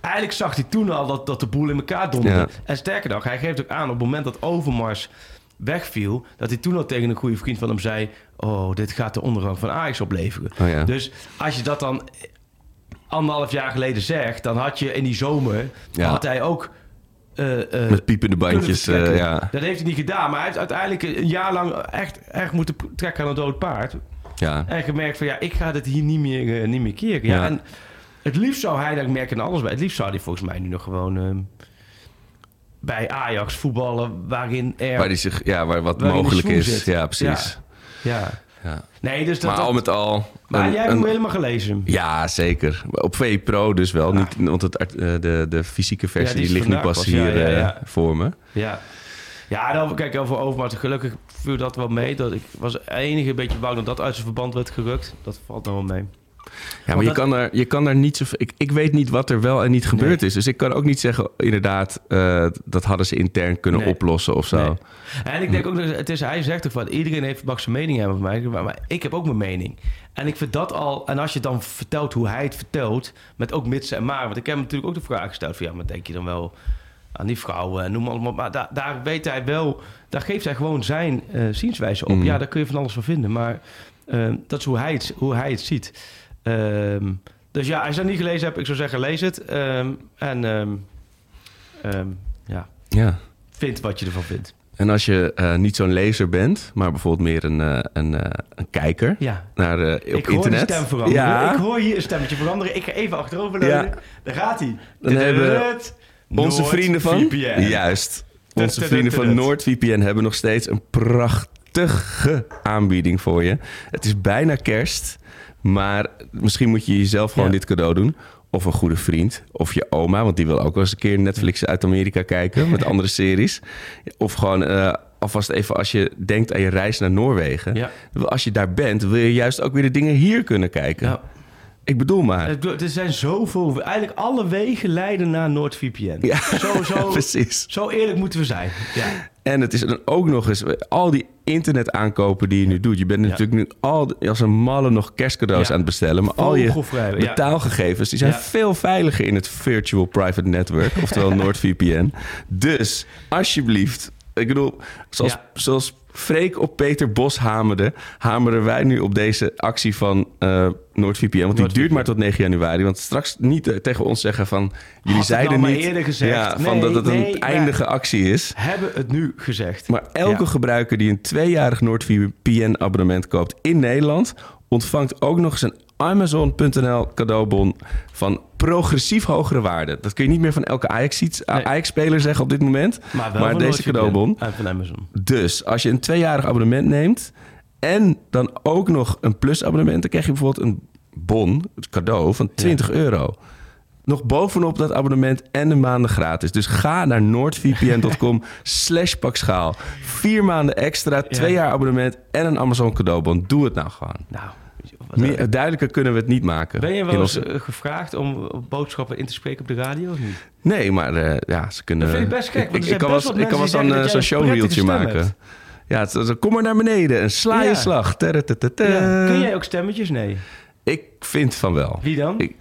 Eigenlijk zag hij toen al dat, dat de boel in elkaar donderde. Ja. En sterker nog, hij geeft ook aan op het moment dat Overmars wegviel... dat hij toen al tegen een goede vriend van hem zei... oh, dit gaat de ondergang van Ajax opleveren. Oh ja. Dus als je dat dan anderhalf jaar geleden zegt... dan had je in die zomer... Ja. had hij ook... eh, eh, Met piepende bandjes, eh, ja. Dat heeft hij niet gedaan. Maar hij heeft uiteindelijk een jaar lang echt, echt moeten trekken aan een dood paard. ja. En gemerkt van ja, ik ga dit hier niet meer, niet meer keren. Ja. En het liefst zou hij, dat ik merk in alles bij, het liefst zou hij volgens mij nu nog gewoon ehm, bij Ajax voetballen waarin er... Waar, die zich, ja, waar wat mogelijk is. zit. Ja, precies. Ja. Ja. Nee, dus dat... Maar al met al... maar een- jij hebt een- hem helemaal gelezen. Ja, zeker. Op VE Pro dus wel. Niet, want het, eh, de, de fysieke versie die ligt nu pas hier eh, voor me. Ja. Ja, dan, kijk, over Overmars. Gelukkig viel dat wel mee. Dat ik was het enige beetje bang dat dat uit zijn verband werd gerukt. Dat valt nog wel mee. Ja, maar je, dat- kan daar, je kan daar niet zoveel... Ik, ik weet niet wat er wel en niet gebeurd is. Dus ik kan ook niet zeggen, inderdaad... eh, dat hadden ze intern kunnen Nee. oplossen of zo. Nee. En ik denk ook, dat het is, hij zegt ook van iedereen heeft, mag zijn mening hebben van mij, maar, ik heb ook mijn mening. En ik vind dat al, en als je dan vertelt hoe hij het vertelt, met ook mitsen en maar, want ik heb hem natuurlijk ook de vraag gesteld van ja, maar denk je dan wel aan die vrouwen en noem maar allemaal, maar daar, daar weet hij wel, daar geeft hij gewoon zijn eh, zienswijze op. Mhm. Ja, daar kun je van alles van vinden, maar eh, dat is hoe hij het, hoe hij het ziet. Ehm, dus ja, als je dat niet gelezen hebt, ik zou zeggen lees het. Ehm, en ehm, ja, Ja. vind wat je ervan vindt. En als je eh, niet zo'n lezer bent, maar bijvoorbeeld meer een, eh, een, eh, een kijker Ja, naar op ik hoor internet. de stem veranderen. Ja, Ik hoor hier een stemmetje veranderen. Ik ga even achterover leunen. Ja. Daar gaat hij. Dan hebben onze vrienden van... VPN. Juist. Onze vrienden van. NoordVPN hebben nog steeds een prachtige aanbieding voor je. Het is bijna kerst, maar misschien moet je jezelf gewoon Ja. dit cadeau doen. Of een goede vriend, of je oma, want die wil ook wel eens een keer Netflix uit Amerika kijken met andere series. Of gewoon eh, alvast even als je denkt aan je reis naar Noorwegen. Ja. Als je daar bent, wil je juist ook weer de dingen hier kunnen kijken. Ja. Ik bedoel maar. Er zijn zoveel... Eigenlijk alle wegen leiden naar NoordVPN. Ja, Zo, zo, precies. zo eerlijk moeten we zijn. Ja. En het is dan ook nog eens al die internet aankopen die je nu doet. Je bent natuurlijk nu al als een malle nog kerstcadeaus aan het bestellen. Maar al je betaalgegevens die zijn veel veiliger in het virtual private network. Oftewel NordVPN. Dus alsjeblieft. Ik bedoel, zoals, Ja. zoals Freek op Peter Bos hamerde... hameren wij nu op deze actie van eh NordVPN. Want die duurt maar tot 9 januari. Want straks niet eh, tegen ons zeggen van... jullie zeiden niet eerder gezegd. Ja, van dat het nee, een eindige actie is. Hebben het nu gezegd. Maar elke Ja. gebruiker die een tweejarig NordVPN-abonnement koopt in Nederland... ontvangt ook nog eens een Amazon.nl cadeaubon van progressief hogere waarde. Dat kun je niet meer van elke Ajax-. Ajax-speler zeggen op dit moment. Maar wel maar van deze cadeaubon. En van Amazon. Dus als je een tweejarig abonnement neemt... en dan ook nog een plus-abonnement... dan krijg je bijvoorbeeld een bon, het cadeau, van 20 euro. Nog bovenop dat abonnement en een maanden gratis. Dus ga naar noordvpn.com slash pakschaal. Vier maanden extra, twee jaar abonnement en een Amazon cadeaubon. Doe het nou gewoon. Nou, Meer, duidelijker kunnen we het niet maken. ben je wel eens onze- eh, gevraagd om boodschappen in te spreken op de radio of niet? Nee, maar eh, ja, ze kunnen... Dat vind ik best gek, Ik, kan wel ik kan wel mensen zo'n die eh, zo'n een showreeltje maken. Ja, het, het- kom maar naar beneden en sla je Ja. slag. Kun jij ook stemmetjes? Nee. Ik vind van wel. Wie dan? Ik,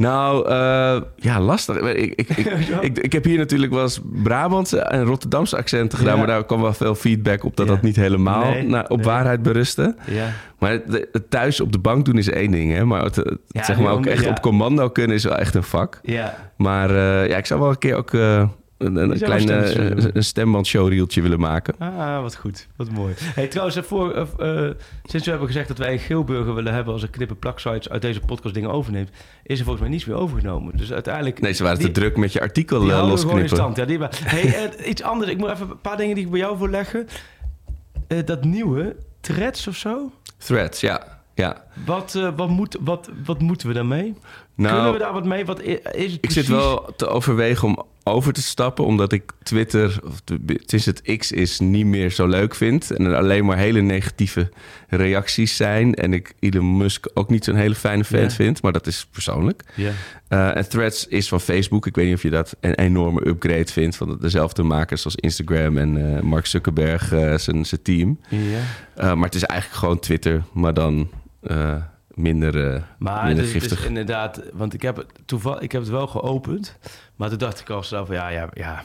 nou, eh, ja, lastig. Ik, ik, ik, ik, ik heb hier natuurlijk wel eens Brabantse en Rotterdamse accenten gedaan... Ja. maar daar kwam wel veel feedback op dat Ja. dat niet helemaal Nee, op nee. waarheid berustte. Ja. Maar het, het thuis op de bank doen is één ding, hè. Maar het, zeg maar ook echt op commando kunnen is wel echt een vak. Ja. Maar eh, ja, ik zou wel een keer ook eh, een, een klein stemmetjes eh, willen een stemband maken. Ah, wat goed. Wat mooi. Hey, trouwens, eh, voor, eh, sinds we hebben gezegd dat wij een geelburger willen hebben... als een knippen plaksites uit deze podcast dingen overneemt... is er volgens mij niets meer overgenomen. Dus uiteindelijk... Nee, ze waren die- te druk met je artikel Die in losknippen. stand. Ja, die hey, iets anders. Ik moet even een paar dingen die ik bij jou voor leggen. Dat nieuwe, Threads of zo? Threads, ja. ja. Wat, eh, wat, moet, wat, wat moeten we daarmee? Nou, Kunnen we daar wat mee? Wat is het Ik zit wel te overwegen om over te stappen, omdat ik Twitter, of het is het X is, niet meer zo leuk vind. En er alleen maar hele negatieve reacties zijn. En ik Elon Musk ook niet zo'n hele fijne Ja. vind, maar dat is persoonlijk. Eh, en Threads is van Facebook. Ik weet niet of je dat een enorme upgrade vindt van dezelfde makers als Instagram en eh, Mark Zuckerberg, eh, zijn zijn team. maar het is eigenlijk gewoon Twitter, maar dan eh, minder, eh, Maar minder het is, het giftig. is inderdaad, want ik heb, het toeval, ik heb het wel geopend, maar toen dacht ik al van ja, ja, ja,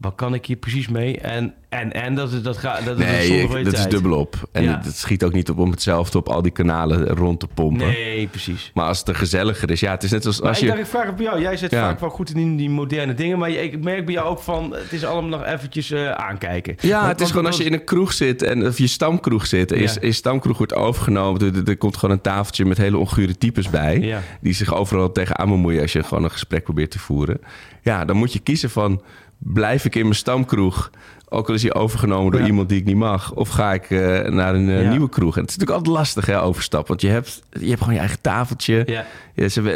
wat kan ik hier precies mee? En, en, en dat, is- dat, gaat, dat Nee, je dat is dubbelop. En Ja. het, het schiet ook niet op om hetzelfde op al die kanalen rond te pompen. Nee, precies. Maar als het er gezelliger is, ja, het is net als Maar als ik je... dacht, ik vraag het bij jou. Jij zit Ja. vaak wel goed in die, moderne dingen, maar ik merk bij jou ook van, het is allemaal nog eventjes eh, aankijken. Ja, Want- het is gewoon als je in een kroeg zit en of je stamkroeg zit en je, Ja. je stamkroeg wordt overgenomen, er, er- komt gewoon een tafeltje met hele ongure types bij, die zich overal tegenaan bemoeien als je gewoon een gesprek probeert te voeren. Ja, dan moet je kiezen van, blijf ik in mijn stamkroeg, ook al is hij overgenomen door Ja. iemand die ik niet mag, of ga ik eh, naar een eh, Ja. nieuwe kroeg? En het is natuurlijk altijd lastig, hè, overstap, want je hebt, je hebt gewoon je eigen tafeltje. Ja.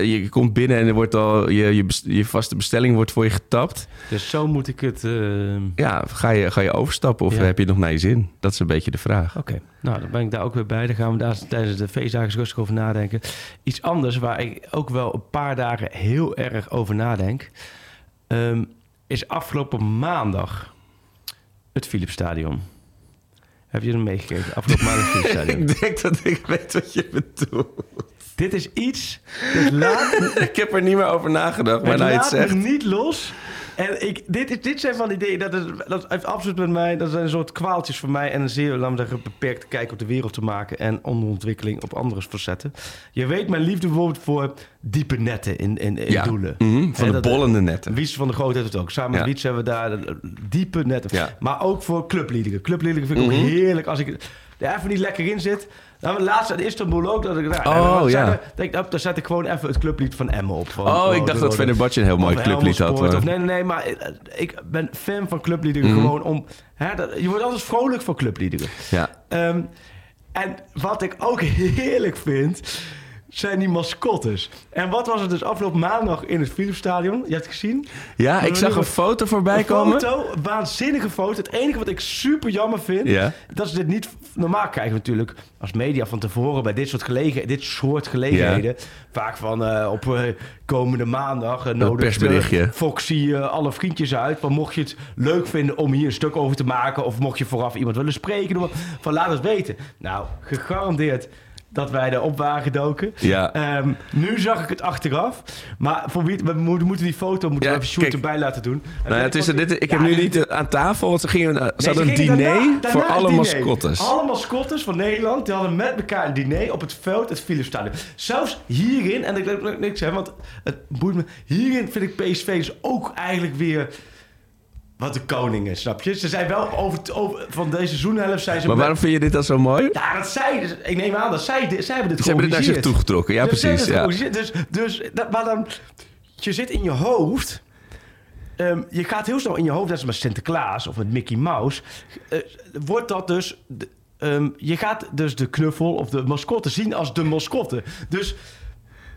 Je komt binnen en er wordt al je, je, vaste bestelling wordt voor je getapt. Dus zo moet ik het... eh, Ja, ga je, ga je overstappen of heb je het nog naar je zin? Dat is een beetje de vraag. Oké, nou dan ben ik daar ook weer bij. Dan gaan we daar tijdens de feestdagen rustig over nadenken. Iets anders waar ik ook wel een paar dagen heel erg over nadenk... ehm, is afgelopen maandag het Philipsstadion. Heb je hem meegekregen? Afgelopen maandag het Philipsstadion. Ik denk dat ik weet wat je bedoelt. Dit is iets dat laat, Ik heb er niet meer over nagedacht, maar het het laat zegt. niet los. En ik, dit, dit zijn van die dingen, dat, is, dat heeft absoluut met mij, dat zijn een soort kwaaltjes voor mij en een zeer, laten we zeggen, beperkte kijk op de wereld te maken en onderontwikkeling op andere facetten. Je weet mijn liefde bijvoorbeeld voor diepe netten in, in, in Ja, doelen. mhm, van de dat- bollende netten. Wies van de Groot heeft het ook. Samen met Ja. Wiets hebben we daar eh, diepe netten. Maar ook voor clubliederen. Clubliederen vind ik Mhm. ook heerlijk als ik er even niet lekker in zit. Nou, laatst in Istanbul ook. Dat ik, nou, Oh, dan ja. denk, ik, dan zet ik gewoon even het clublied van Emmen op. Van, Oh, ik dacht dat Fenerbahce een heel mooi clublied had. Sport. Of, nee, nee, nee, maar eh, ik ben fan van clubliederen Mhm. gewoon om... Hè, dat, je wordt altijd vrolijk van clubliederen. Ja. Ehm, en wat ik ook heerlijk vind, zijn die mascottes. En wat was het dus afgelopen maandag in het Philipsstadion? Je hebt het gezien? ja, ik zag een foto voorbij Een komen. foto, waanzinnige foto. Het enige wat ik super jammer vind, Ja. dat ze dit niet normaal krijgen natuurlijk als media van tevoren bij dit soort, gelegen, dit soort gelegenheden. Vaak van eh, op eh, komende maandag uh, nodig persberichtje. Foxy eh, alle vriendjes uit. Maar mocht je het leuk vinden om hier een stuk over te maken, of mocht je vooraf iemand willen spreken, van laat het weten. Nou, gegarandeerd dat wij erop waren gedoken. Ja. Ehm, nu zag ik het achteraf. Maar voor wie, we moeten die foto moeten Ja, we even shoot kijk. erbij laten doen. Nou ja, het is, dit, ik heb nu niet eh, aan tafel, want ze, gingen, eh, ze Nee, hadden een diner daarna- daarna voor alle mascottes. Alle mascottes van Nederland die hadden met elkaar een diner op het veld, het Philipsstadion. Zelfs hierin, en ik ook niks zeggen, want het boeit me. Hierin vind ik PSV dus ook eigenlijk weer wat de koningen, snap je? Ze zijn wel over, over van deze seizoenhelft zijn ze... Maar waarom vind je dit dan zo mooi? Ja, dat zij, dus, ik neem aan dat zij, dit- zij hebben dit Ze hebben dit naar zich toegetrokken. Ja, Dus precies. Ja. Dus, dus dat, maar dan, je zit in je hoofd. ehm, je gaat heel snel in je hoofd, net als met Sinterklaas of met Mickey Mouse. eh, wordt dat dus. ehm, je gaat dus de knuffel of de mascotte zien als de mascotte. Dus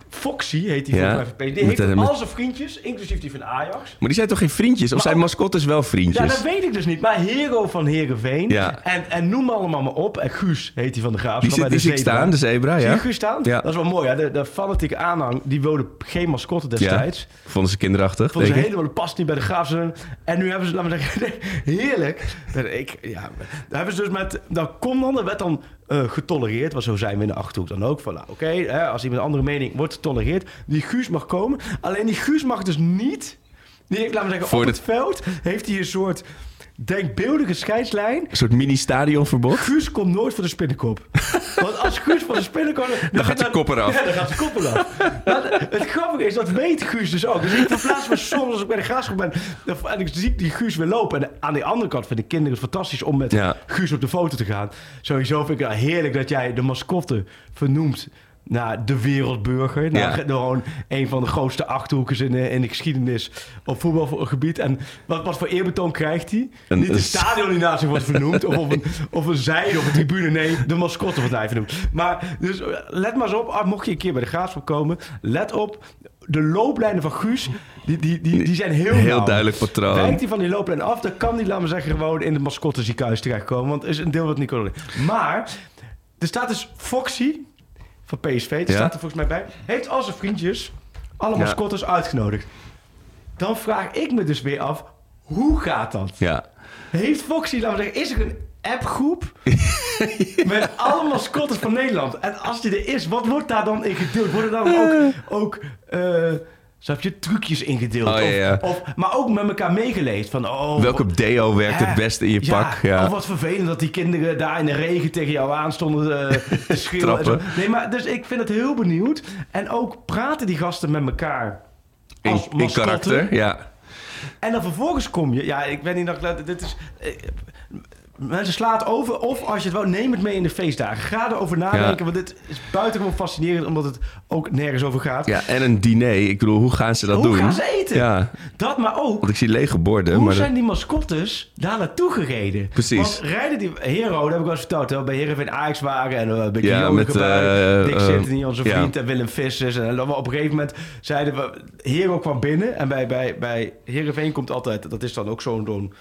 Foxy heet die Ja, van. Die heeft met- al zijn vriendjes, inclusief die van Ajax. Maar die zijn toch geen vriendjes? Of Maar zijn mascottes wel Ja, vriendjes? dat weet ik dus niet. Maar Hero van Herenveen. Ja. En, en noem allemaal maar op. En Guus heet die van de Graafschap. Die, zit, die de zie Zebra. staan, de zebra, Zie je ja. Guus staan? Ja. Dat is wel mooi. Hè? De, de fanatieke aanhang, die wilde geen mascotte destijds. Vonden ze kinderachtig, Vonden ze helemaal, past niet bij de Graafschap. En nu hebben ze, laten we zeggen, heerlijk. Ik, ja, daar hebben ze dus met, dat kon dan, dat werd dan eh, getolereerd. Want zo zijn we in de Achterhoek dan ook. Van, nou, oké, als iemand een andere mening wordt getolereerd. Die Guus mag komen. Alleen die Guus mag dus niet... Die heeft, laten we zeggen, Voor op het veld heeft hij een soort denkbeeldige scheidslijn. Een soort mini-stadionverbod. Guus komt nooit voor de spinnenkop. Want als Guus voor de spinnenkop... Dan, gaat zijn kop eraf. Ja, dan gaat zijn kop eraf. Maar het grappige is, dat weet Guus dus ook. Dus ik verplaats me soms als ik bij de graafschap ben... dan- en ik zie die Guus weer lopen. En aan de andere kant vinden kinderen het fantastisch om met Ja. Guus op de foto te gaan. Sowieso vind ik het heerlijk dat jij de mascotte vernoemt naar de wereldburger. Naar Ja. gewoon een van de grootste achterhoekers in de, in de geschiedenis op voetbalgebied. En wat, wat voor eerbetoon krijgt hij? Een- Niet een de stadion die naast zich wordt vernoemd. of, of, een, of een zijde of een tribune. Nee, de mascotte wordt hij vernoemd. Maar dus let maar eens op. ah, Mocht je een keer bij de Graafschap komen. Let op. De looplijnen van Guus, die, die, die, die zijn heel Heel nauw. duidelijk patroon. Wijkt hij van die looplijn af, dan kan die, laten we zeggen, gewoon in het mascotteziekenhuis terechtkomen. Want is een deel wat niet kan. Maar er staat dus Foxy van PSV, die Ja. staat er volgens mij bij, heeft al zijn vriendjes, alle Ja. mascottes uitgenodigd. Dan vraag ik me dus weer af, hoe gaat dat? Ja. Heeft Foxy, laten we zeggen, is er een appgroep met alle mascottes van Nederland? En als die er is, wat wordt daar dan in gedeeld? Worden dan ook, ook eh, zo heb je trucjes ingedeeld? Oh, ja, ja. Of, of, maar ook met elkaar meegeleefd. Van, oh, Welke deo werkt Hè? het beste in je pak? Ja. Oh, wat vervelend dat die kinderen daar in de regen tegen jou aan stonden eh, te schreeuwen. Nee, maar dus ik vind het heel benieuwd. En ook praten die gasten met elkaar in, als in mascotte. karakter, ja. En dan vervolgens kom je... Ja, ik weet niet ik... Dit is... eh, Mensen slaan het over. Of als je het wou, neem het mee in de feestdagen. Ga erover nadenken. Ja. Want dit is buitengewoon fascinerend. Omdat het ook nergens over gaat. ja. En een diner. Ik bedoel, hoe gaan ze dat Hoe doen? gaan ze eten? Ja, Dat maar ook. want ik zie lege borden. Hoe maar zijn die mascottes daar naartoe gereden? Precies. Want rijden die... Hero, dat heb ik wel eens verteld. Hè, bij Heerenveen Ajax waren. En uh, bij Ja, met, eh, Dick eh, onze ja. vriend. En Willem Vissers. En dan op een gegeven moment zeiden we... Hero kwam binnen. En bij, bij, bij Heerenveen komt altijd... Dat is dan ook zo'n... zo'n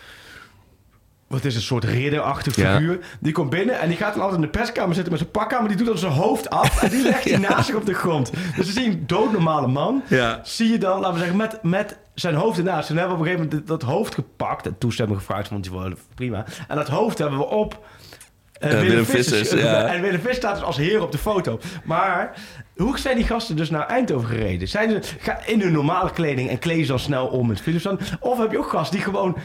wat is een soort ridderachtig Ja. figuur. Die komt binnen en die gaat dan altijd in de perskamer zitten met zijn pak aan. Maar die doet dan zijn hoofd af en die legt hij naast zich op de grond. Dus dan zie je een doodnormale man Ja. zie je dan, laten we zeggen, met, met zijn hoofd ernaast. En hebben we op een gegeven moment dat hoofd gepakt. En toestemming gevraagd, vond hij wel prima. En dat hoofd hebben we op... eh, Eh, Willem Vissers, ja. En Willem Vissers staat dus als heer op de foto. Maar hoe zijn die gasten dus naar Eindhoven gereden? Zijn ze in hun normale kleding en kleden ze dan snel om met Philipsson? Of heb je ook gasten die gewoon...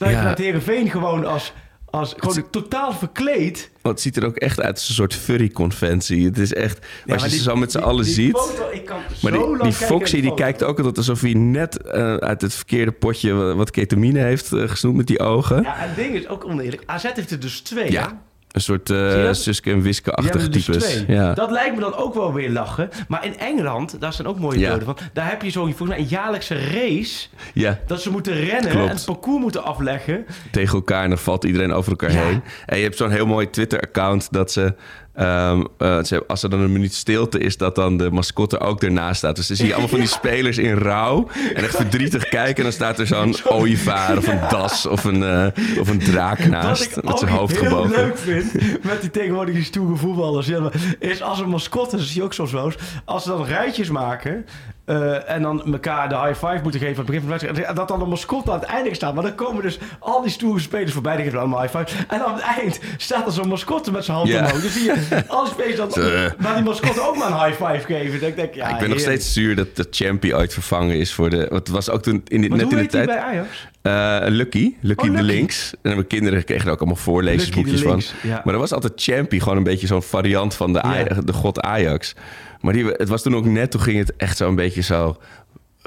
Lijkt Ja. naar het Heerenveen gewoon als... Als gewoon totaal verkleed. Want het ziet er ook echt uit als een soort furry-conventie. Het is echt, Ja, als je die- ze zo met z'n allen die ziet... foto, ik kan Maar die, Foxy die foto. kijkt ook altijd alsof hij net eh, uit het verkeerde potje wat- ketamine heeft uh, gesnoept met die ogen. Ja, en het ding is ook oneerlijk. AZ heeft er dus twee. Ja, een soort uh? Suske en er dus types. ja. Dat lijkt me dan ook wel weer lachen. Maar in Engeland, daar zijn ook mooie Ja. beelden van. Daar heb je zo volgens mij een jaarlijkse race. ja, Dat ze moeten rennen Klopt. en het parcours moeten afleggen. tegen elkaar en dan valt iedereen over elkaar heen. En je hebt zo'n heel mooi Twitter-account dat ze, ehm, eh, als er dan een minuut stilte is, dat dan de mascotte ook ernaast staat. Dus dan zie je allemaal van die spelers in rouw en echt verdrietig kijken. En dan staat er zo'n ooievaar of een das of een, eh, of een draak naast Wat ik met zijn hoofd heel gebogen. leuk vind met die tegenwoordige stoere voetballers. is als een mascotte, dat zie je ook soms wel eens. Als ze dan rijtjes maken. Eh, en dan elkaar de high five moeten geven aan het begin van de wedstrijd. en Dat dan een mascotte aan het einde staat. Maar dan komen dus al die stoere spelers voorbij. Die geven allemaal high five. En aan het eind staat er zo'n mascotte met zijn hand Ja. omhoog. Dan zie je al die spelers dan naar die mascotte ook maar een high five geven. Dan denk ik, ja, ik ben nog steeds zuur dat de Champy ooit vervangen is voor de. Want het was ook toen in, Maar net in de tijd. bij Ajax? Eh, Lucky, Lucky Oh, de. Links. En mijn kinderen kregen er ook allemaal voorlezersboekjes de van. Ja. Maar er was altijd Champy, gewoon een beetje zo'n variant van de, Ja. de god Ajax. Maar die, het was toen ook net, toen ging het echt zo een beetje zo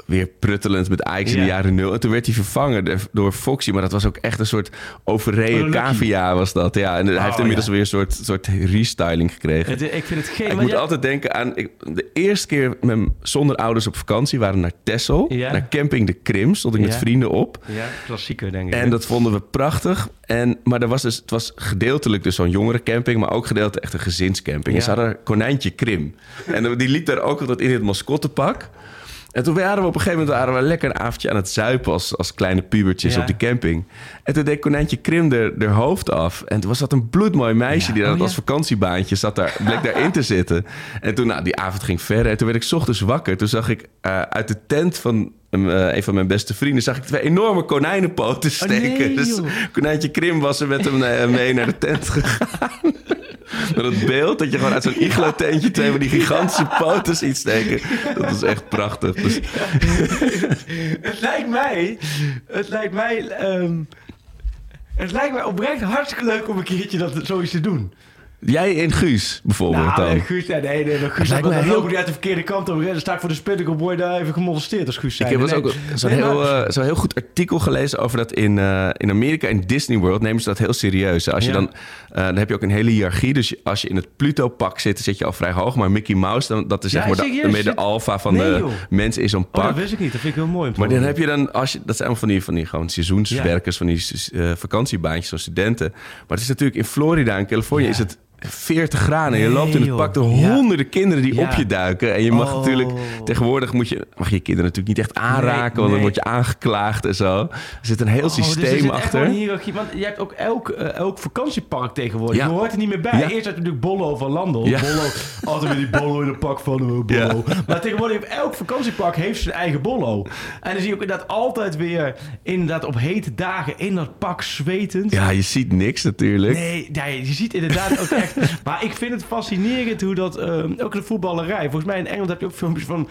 weer pruttelend met Ajax in de Ja. jaren nul. En toen werd hij vervangen door Foxy. Maar dat was ook echt een soort overreden cavia was dat. Ja, en hij heeft Oh, inmiddels ja. weer een soort, soort restyling gekregen. Het- ik vind het. Ik moet jij- altijd denken aan... Ik, de eerste keer met, zonder ouders op vakantie waren naar Texel. Ja. Naar camping De Krim. Stond ik met vrienden op. Ja, klassieker denk ik. En dat vonden we prachtig. En, maar er was dus, het was gedeeltelijk dus zo'n jongerencamping... maar ook gedeeltelijk echt een gezinscamping. En ze hadden konijntje Krim. en die liep daar ook altijd in het mascottepak. En toen waren we op een gegeven moment waren we lekker een avondje aan het zuipen... als, als kleine pubertjes Ja. op die camping. En toen deed konijntje Krim er, er hoofd af. En toen was dat een bloedmooi meisje... Ja. die Oh, als ja. vakantiebaantje zat daar, bleek daarin te zitten. En toen, nou, die avond ging verder. En toen werd ik ochtends wakker. Toen zag ik eh, uit de tent van een, eh, een van mijn beste vrienden... zag ik twee enorme konijnenpoten Oh, nee, steken. dus konijntje Krim was er met hem eh, mee naar de tent gegaan. Maar dat beeld, dat je gewoon uit zo'n iglo-tentje... twee van die gigantische poten ziet steken... dat was echt prachtig. Dus, Het lijkt mij... Het lijkt mij... ehm, het lijkt mij oprecht hartstikke leuk om een keertje dat zoiets te doen. Jij en Guus bijvoorbeeld Nou, dan. nee, Guus, nee, nee, nee, Guus, lijkt dan, heel- lopen die uit de verkeerde kant op. Dan sta ik voor de word je daar even gemolesteerd als Guus Ik zei. heb Nee, ook zo'n nee, heel, maar- eh, zo'n heel goed artikel gelezen over dat in, eh, in Amerika, in Disney World, nemen ze dat heel serieus. Als je Ja. dan, eh, dan heb je ook een hele hiërarchie. Dus als je in het Pluto-pak zit, dan zit je al vrij hoog. Maar Mickey Mouse, dan, dat is zeg Ja, maar de, de Zit- alfa van Nee, de joh. mensen in zo'n Oh, pak. dat wist ik niet. Dat vind ik heel mooi. Maar dan heb je dan, als je, dat zijn allemaal van die, van die gewoon seizoenswerkers, van die eh, vakantiebaantjes van studenten. Maar het is natuurlijk in Florida en Californië Ja. is het 40 graden. en je Nee, loopt in het pak door Ja. honderden kinderen die op je duiken. En je mag Oh. natuurlijk, tegenwoordig moet je, mag je kinderen natuurlijk niet echt aanraken, want dan nee. word je aangeklaagd en zo. Er zit een heel Oh, dus er systeem echt achter. hiërarchie. Want je hebt ook elk, eh, elk vakantiepark tegenwoordig. Je hoort er niet meer bij. Eerst had je natuurlijk Bollo van Landel. Bollo, altijd weer die Bollo in een pak van uh, Bollo. Maar tegenwoordig heeft elk vakantiepark heeft zijn eigen Bollo. En dan zie je ook inderdaad altijd weer inderdaad op hete dagen in dat pak zwetend. Ja, je ziet niks natuurlijk. Nee, ja, je ziet inderdaad ook echt. Maar ik vind het fascinerend hoe dat. ehm, ook in de voetballerij. Volgens mij in Engeland heb je ook filmpjes van.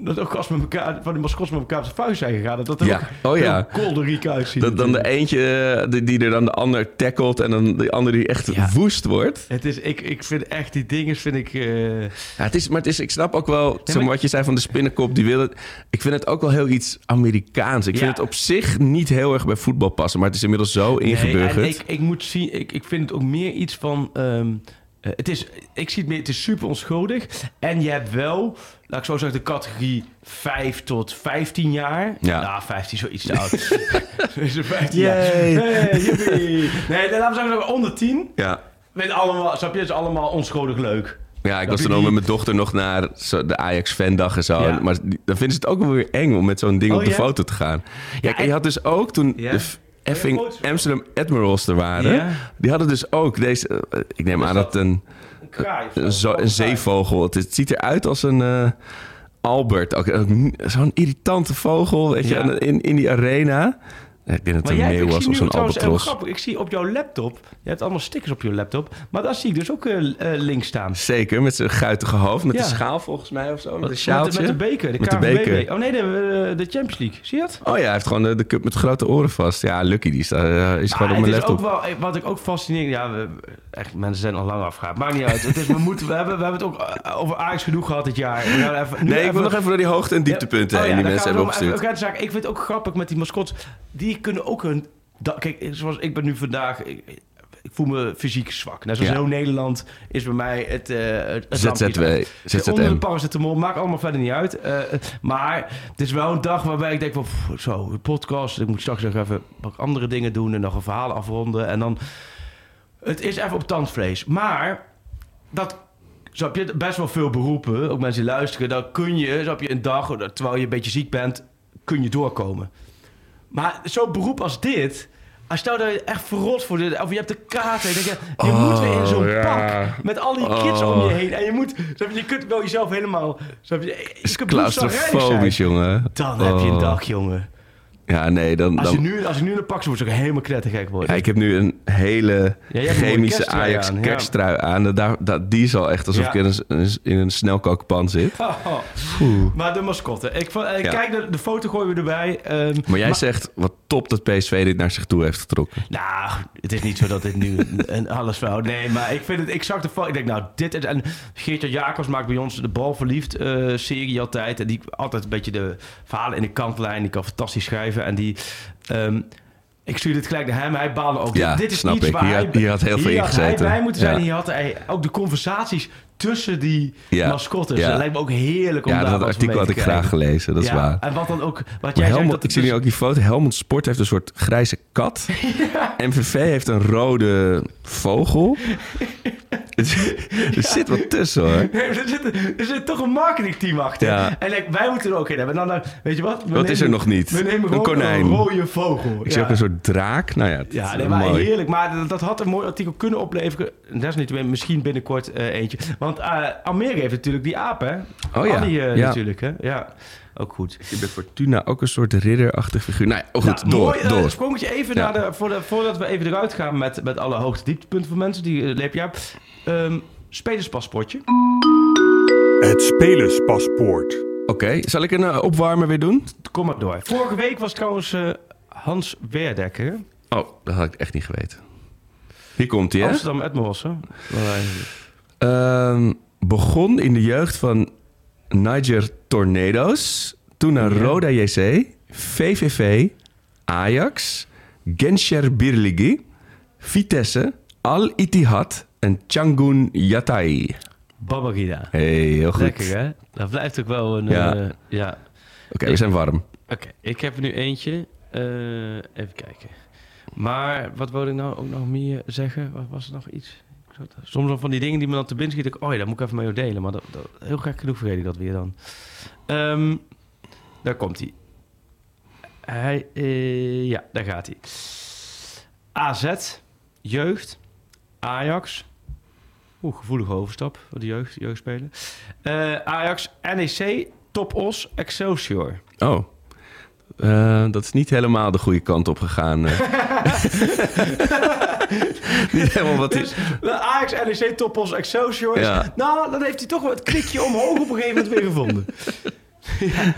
Dat ook als met elkaar. van die mascots met elkaar op de vuist zijn gegaan. Dat dat er Ja. ook Oh ja. kolderiek uitziet. Dat dan de eentje eh, die, die er dan de ander tackelt en dan de ander die echt Ja. woest wordt. Het is, ik, ik vind echt die dingen, vind ik... eh, Ja, het is, maar het is, ik snap ook wel zeg maar, maar- wat je zei van de spinnenkop. Die willen, ik vind het ook wel heel iets Amerikaans. Ik vind het op zich niet heel erg bij voetbal passen. Maar het is inmiddels zo ingeburgerd. ik, ik moet zien, ik, ik vind het ook meer iets van... ehm, eh, het is, ik zie het meer, het is super onschuldig. En je hebt wel, laat ik zo zeggen, de categorie 5 tot 15 jaar. Ja. Nou, 15 is wel iets te oud. Is er 15 jaar. Yay. Hey, jippie. Nee, dan laten we zeggen, onder 10. ja. Weet allemaal, snap je, het is allemaal onschuldig leuk. ja, ik was dan ook met mijn dochter nog naar zo, de Ajax-fandag en zo. Ja. Maar dan vinden ze het ook wel weer eng om met zo'n ding Oh, op de ja? foto te gaan. Ja, en en- je had dus ook toen Ja? de f- effing? Amsterdam Admirals er waren. Ja? Die hadden dus ook deze... eh, ik neem aan dat een... Een kraai of Een, zo. zo- een zeevogel. Het, het ziet eruit als een eh, Albert. Ook, ook n- Zo'n irritante vogel, weet je, Ja. in, in die arena. Ik denk dat het een meeuw was of zo'n albatros. grappig. Ik zie op jouw laptop, je hebt allemaal stickers op je laptop, maar daar zie ik dus ook eh eh, links staan. Zeker, met zijn guitige hoofd, met Ja. de schaal volgens mij of zo, met een Met, de- sjaaltje. met de beker, de Met de beker. Oh nee, de, eh, de Champions League. Zie je dat? Oh ja, hij heeft gewoon de, de cup met grote oren vast. Ja, Lucky, die staat, eh, is gewoon Maar op mijn is ook laptop. wel, eh, wat ik ook fascinerend... Ja, echt, mensen zijn al lang afgegaan. Maakt niet uit. Het is, we, moeten, we, hebben, we hebben het ook eh, over Ajax genoeg gehad dit jaar. Even, nu Nee, ik wil nog even door die hoogte- en dieptepunten Oh heen ja, die mensen hebben opgestuurd. even-. Ik vind het ook grappig met die mascots. Die kunnen ook een... da- kijk, zoals ik ben nu vandaag... Ik, ik voel me fysiek zwak. Net zoals Ja. heel Nederland is bij mij het... eh het, ZZW, ZZM. Onder de paracetamol, maakt allemaal verder niet uit. Eh, maar het is wel een dag waarbij ik denk van... pff, zo, podcast. Ik moet straks nog even wat andere dingen doen... en nog een verhaal afronden. En dan... Het is even op tandvlees. Maar dat... Snap je, best wel veel beroepen, ook mensen die luisteren, dan kun je, snap je, een dag, terwijl je een beetje ziek bent, kun je doorkomen. Maar zo'n beroep als dit, als je nou daar echt verrot voor dit, of je hebt de kaart, en je, je Oh, moet weer in zo'n ja. pak met al die kids Oh. om je heen. En je moet, snap je, je kunt wel jezelf helemaal, snap je, je claustrofobisch, zijn. jongen. Dan heb je een Oh. dag, jongen. Ja, nee, dan... Als je dan nu, als je nu een pak zou worden, zou ik helemaal knettergek worden. ja, ik heb nu een hele Ja, chemische Ajax aan, ja. aan. Daar, daar, die is al echt alsof ik in een, in een snelkookpan zit. Oh. Maar de mascotte. Ik, eh. Kijk, de, de foto gooien we erbij. Ehm, Maar jij zegt, wat top dat PSV dit naar zich toe heeft getrokken. Nou, het is niet zo dat dit nu een alles fout. Nee, maar ik vind het. Ik zag de foto. Ik denk, nou, dit is. En Geertje Jacobs maakt bij ons de bal verliefd eh, serie altijd. En die altijd een beetje de verhalen in de kantlijn. Die kan fantastisch schrijven. En die. ehm, ik stuurde het gelijk naar hem. Hij baalde ook. Ja, dit, dit is snap iets ik. waar Hier hij, had- hier had heel veel hij bij moeten zijn. Ja. Hier had hij ook de conversaties tussen die Ja. mascottes. Ja. Dat lijkt me ook heerlijk om Ja, daar dat artikel had ik graag gelezen, dat is waar. En wat dan ook. Wat jij zegt, Helmond, dat ik zie nu ook die foto. Helmond Sport heeft een soort grijze kat. MVV heeft een rode vogel. er zit wat tussen hoor. Nee, er, zit, er zit toch een marketingteam achter. En like, wij moeten er ook in hebben. En dan, dan, weet je wat? We Wat is er nog niet? We nemen Een konijn. een rode vogel. Ik zie ook een soort draak. Nou ja, Ja, nee, maar mooi. heerlijk. Maar dat, dat had een mooi artikel kunnen opleveren. Dat is niet misschien binnenkort eh, eentje. Want uh, Almere heeft natuurlijk die aap, hè? Oh ja, Annie, eh, ja. natuurlijk, hè? Ja, ook goed. Je bent Fortuna ook een soort ridderachtig figuur. Nou ja, oh goed, Nou, door, mooi, eh, door. sprongetje even Ja. naar de, voor de, voordat we even eruit gaan met, met alle hoogte dieptepunten van mensen die uh, leep je hebt. Ehm, spelerspaspoortje. Het spelerspaspoort. Oké, zal ik een eh, opwarmer weer doen? Kom maar door. Vorige week was trouwens Hans Werdekker. Oh, dat had ik echt niet geweten. Hier komt hij, hè? Amsterdam Edmos, hè? Ehm, begon in de jeugd van Niger Tornadoes. Toen naar. Roda JC, VVV, Ajax, Gensher Birligi, Vitesse, Al Ittihad en Changun Yatai. Babagida. Hey, heel goed. Lekker, hè? Dat blijft ook wel een... Ja. eh, ja. Oké, we zijn warm. Oké, ik heb er nu eentje. Eh, even kijken. Maar wat wilde ik nou ook nog meer zeggen? Was er nog iets? Soms van die dingen die me dan te binnen schieten. ik, Oh ja, daar moet ik even mee delen. Maar dat, heel gek genoeg vergeet ik dat weer dan. Ehm, daar komt hij. Hij, eh, ja, daar gaat hij. AZ, jeugd, Ajax. Oeh, gevoelige overstap voor de jeugd, jeugdspelen. Eh, Ajax, NEC, Top Os, Excelsior. Oh. Eh, dat is niet helemaal de goede kant op gegaan. eh. niet helemaal wat is. Dus de Ajax, NEC, Topos, Excelsior. is- Ja. Nou, dan heeft hij toch wel het klikje omhoog op een gegeven moment weer gevonden. ja.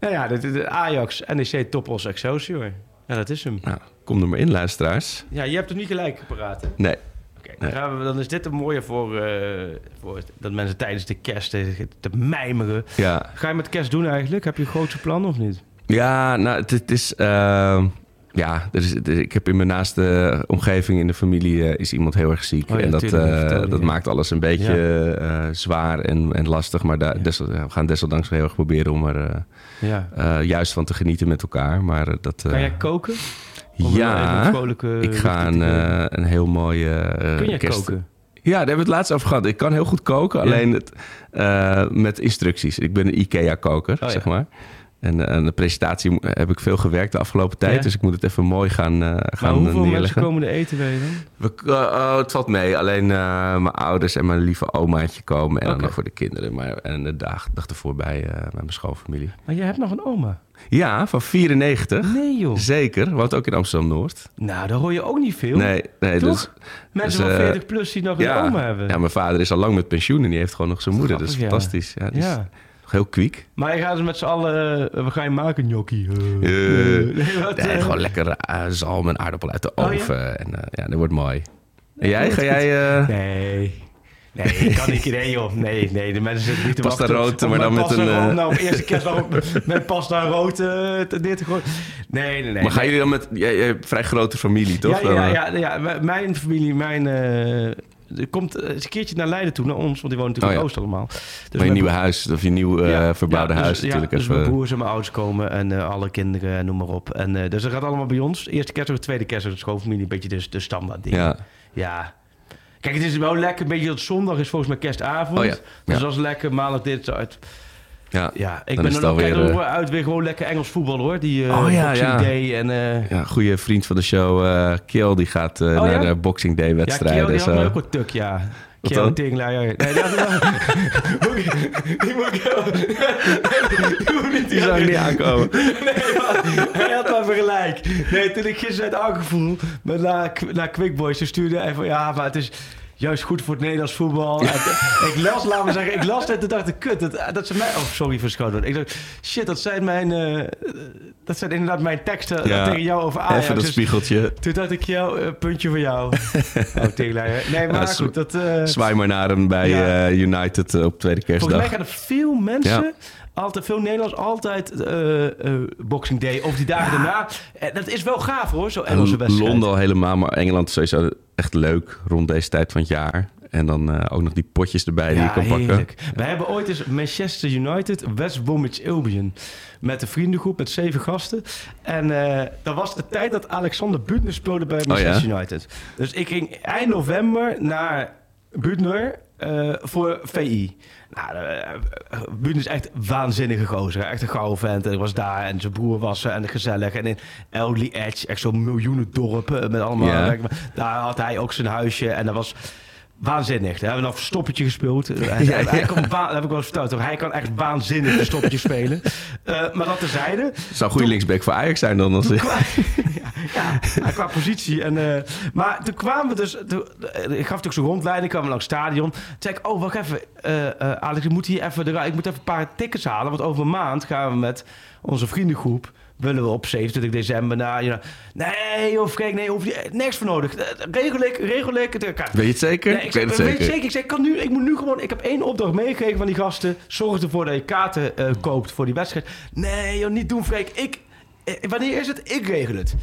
Nou ja, de, de- de Ajax, NEC, Topos, Excelsior. Ja, dat is hem. Nou, kom er maar in, luisteraars. Ja, je hebt hem niet gelijk gepraat, hè? Nee. Oké, dan, is dit een mooie voor, eh, voor dat mensen tijdens de kerst te, te mijmeren. Ja, Ga je met kerst doen eigenlijk? Heb je een grootste plan of niet? Ja nou, het, het is... eh, ja, er is, er- ik heb in mijn naaste omgeving in de familie eh, is iemand heel erg ziek. Oh ja, en dat, tuurlijk, dat eh, vertelde je, dat ja. maakt alles een beetje eh, zwaar en, en lastig. Maar daar, we gaan desondanks heel erg proberen om er Ja. juist van te genieten met elkaar. Maar dat... Kan jij koken? Ja, een ik ga een, een heel mooie Kun jij kerst- koken? Ja, daar hebben we het laatst over gehad. Ik kan heel goed koken, alleen het, met instructies. Ik ben een IKEA-koker, Oh, zeg maar. En eh, aan de presentatie mo- heb ik veel gewerkt de afgelopen tijd. Ja. Dus ik moet het even mooi gaan, eh, Maar gaan hoeveel mensen neerleggen. komen er eten bij? We, eh, oh, het valt mee. Alleen eh, mijn ouders en mijn lieve omaatje komen. En dan nog voor de kinderen. Maar, en de dag, dag ervoor bij, eh, bij mijn schoonfamilie. Maar jij hebt nog een oma. Ja, van 94. Nee joh. Zeker. Woont ook in Amsterdam-Noord. Nou, daar hoor je ook niet veel. Nee, nee. Toch? Dus, Mensen dus, van eh, 40 plus die nog een oma hebben. ja, mijn vader is al lang met pensioen en die heeft gewoon nog zijn moeder. dat is fantastisch. Ja, is Ja. Heel kwiek. Maar je gaat dus met z'n allen... eh, we gaan je maken, gnocchi. Eh, Eh, nee, wat, Nee, gewoon lekker zalm en aardappel uit de Oh, ja? oven. En eh, ja, dat wordt mooi. En jij? Ga jij... Nee. Nee, ik kan niet. Nee, joh. Nee, nee. De mensen zitten niet te Pasta wachten. rood, om maar dan met pasta een, rood- Nou, op eerste kerstdag ook met pasta rood te- dit te gooien. Nee, nee, nee. maar gaan jullie dan met... Jij, jij vrij grote familie, toch? Ja, ja, ja, ja, ja. Mijn familie, mijn... er komt eh, eens een keertje naar Leiden toe, naar ons. Want die wonen natuurlijk Oh, in ja. Oost allemaal. Dus mijn nieuwe huis, of je nieuw eh, verbouwde ja, dus- huis ja, natuurlijk. Dus even, mijn broers en mijn ouders komen en eh, alle kinderen, noem maar op. En, dus dat gaat allemaal bij ons. Eerste kerst, tweede kerst, de schoonfamilie, een beetje de, de standaard ding. ja. Ja. Kijk, het is wel lekker. Een beetje dat zondag is volgens mij kerstavond. Oh ja, Dus dat is lekker. Maandag dit uit. Ja. Ja, ik Dan ben dan het ook kijken eh, uit weer gewoon lekker Engels voetbal hoor. Die eh Oh ja, Boxing ja. Day en... eh ja, goede vriend van de show, eh Kiel, die gaat Oh, naar ja? de Boxing Day ja, wedstrijden. Kiel, die had ook wat tuk, ja. Wat Kiel? Tinglaar. Nee, die had Moet ik- Die moet ik wel... Die moet niet Die zou niet aankomen. Nee, man, hij had maar gelijk. Nee, toen ik gisteren uit aangevoel met naar, naar Quick Boys, ze stuurde hij van ja, maar het is juist goed voor het Nederlands voetbal. Ik las, laat me zeggen, ik las dit en dacht ik, kut, dat, dat zijn mijn... Oh, sorry voor schouder. Ik dacht, shit, dat zijn mijn... eh, dat zijn inderdaad mijn teksten Ja. tegen jou over Ajax. Even dat Dus spiegeltje. toen dacht ik, jou, eh, puntje voor jou. oh, tegenleider. Nee, maar Ja, goed, dat... eh, Zwaai maar naar hem bij United op tweede Volgens mij kerstdag. gaan er veel mensen. Altijd veel Nederlands, altijd eh, eh, Boxing Day of die dagen daarna. En dat is wel gaaf hoor, zo'n Engelse En wedstrijd. Londen al helemaal, maar Engeland is sowieso echt leuk rond deze tijd van het jaar. En dan eh, ook nog die potjes erbij die je kan pakken. heerlijk. We hebben ooit eens Manchester United, West Bromwich Albion. Met een vriendengroep met zeven gasten. En eh dat was de tijd dat Alexander Butner speelde bij Manchester Oh ja? United. Dus ik ging eind november naar Butner eh, voor VI. Nou, eh, Butner is echt waanzinnige gozer. Echt een gouden vent. En ik was daar en zijn broer was er en gezellig. En in Eldley Edge, echt zo'n miljoenen dorp eh, met allemaal... Daar had hij ook zijn huisje en dat was... Waanzinnig. Daar hebben we nog verstoppertje gespeeld. Hij, Ja, hij ja. dat heb ik wel eens verteld. Hij kan echt waanzinnig verstoppertje spelen. Eh, maar dat terzijde. Zou een goede linksback voor Ajax zijn dan. Als, Ja. Ja, ja, qua positie. En, eh, maar toen kwamen we dus... Toen, ik gaf natuurlijk zo'n rondleiding, kwamen langs het stadion. Toen zei ik, oh, wacht even. eh, Alex, ik moet hier even. Ik moet even een paar tickets halen. Want over een maand gaan we met onze vriendengroep... willen we op 27 december naar... You know, nee, joh, Freek, nee, hoef je niks voor nodig. Eh, Regel ik, regel ik. Het- Weet je het zeker? Nee, ik, weet het weet zeker. Ik zeg, ik kan nu, ik moet nu gewoon. Ik heb één opdracht meegekregen van die gasten. Zorg ervoor dat je kaarten eh, koopt voor die wedstrijd. Nee, joh, niet doen, Freek. Ik, eh, wanneer is het? Ik regel het.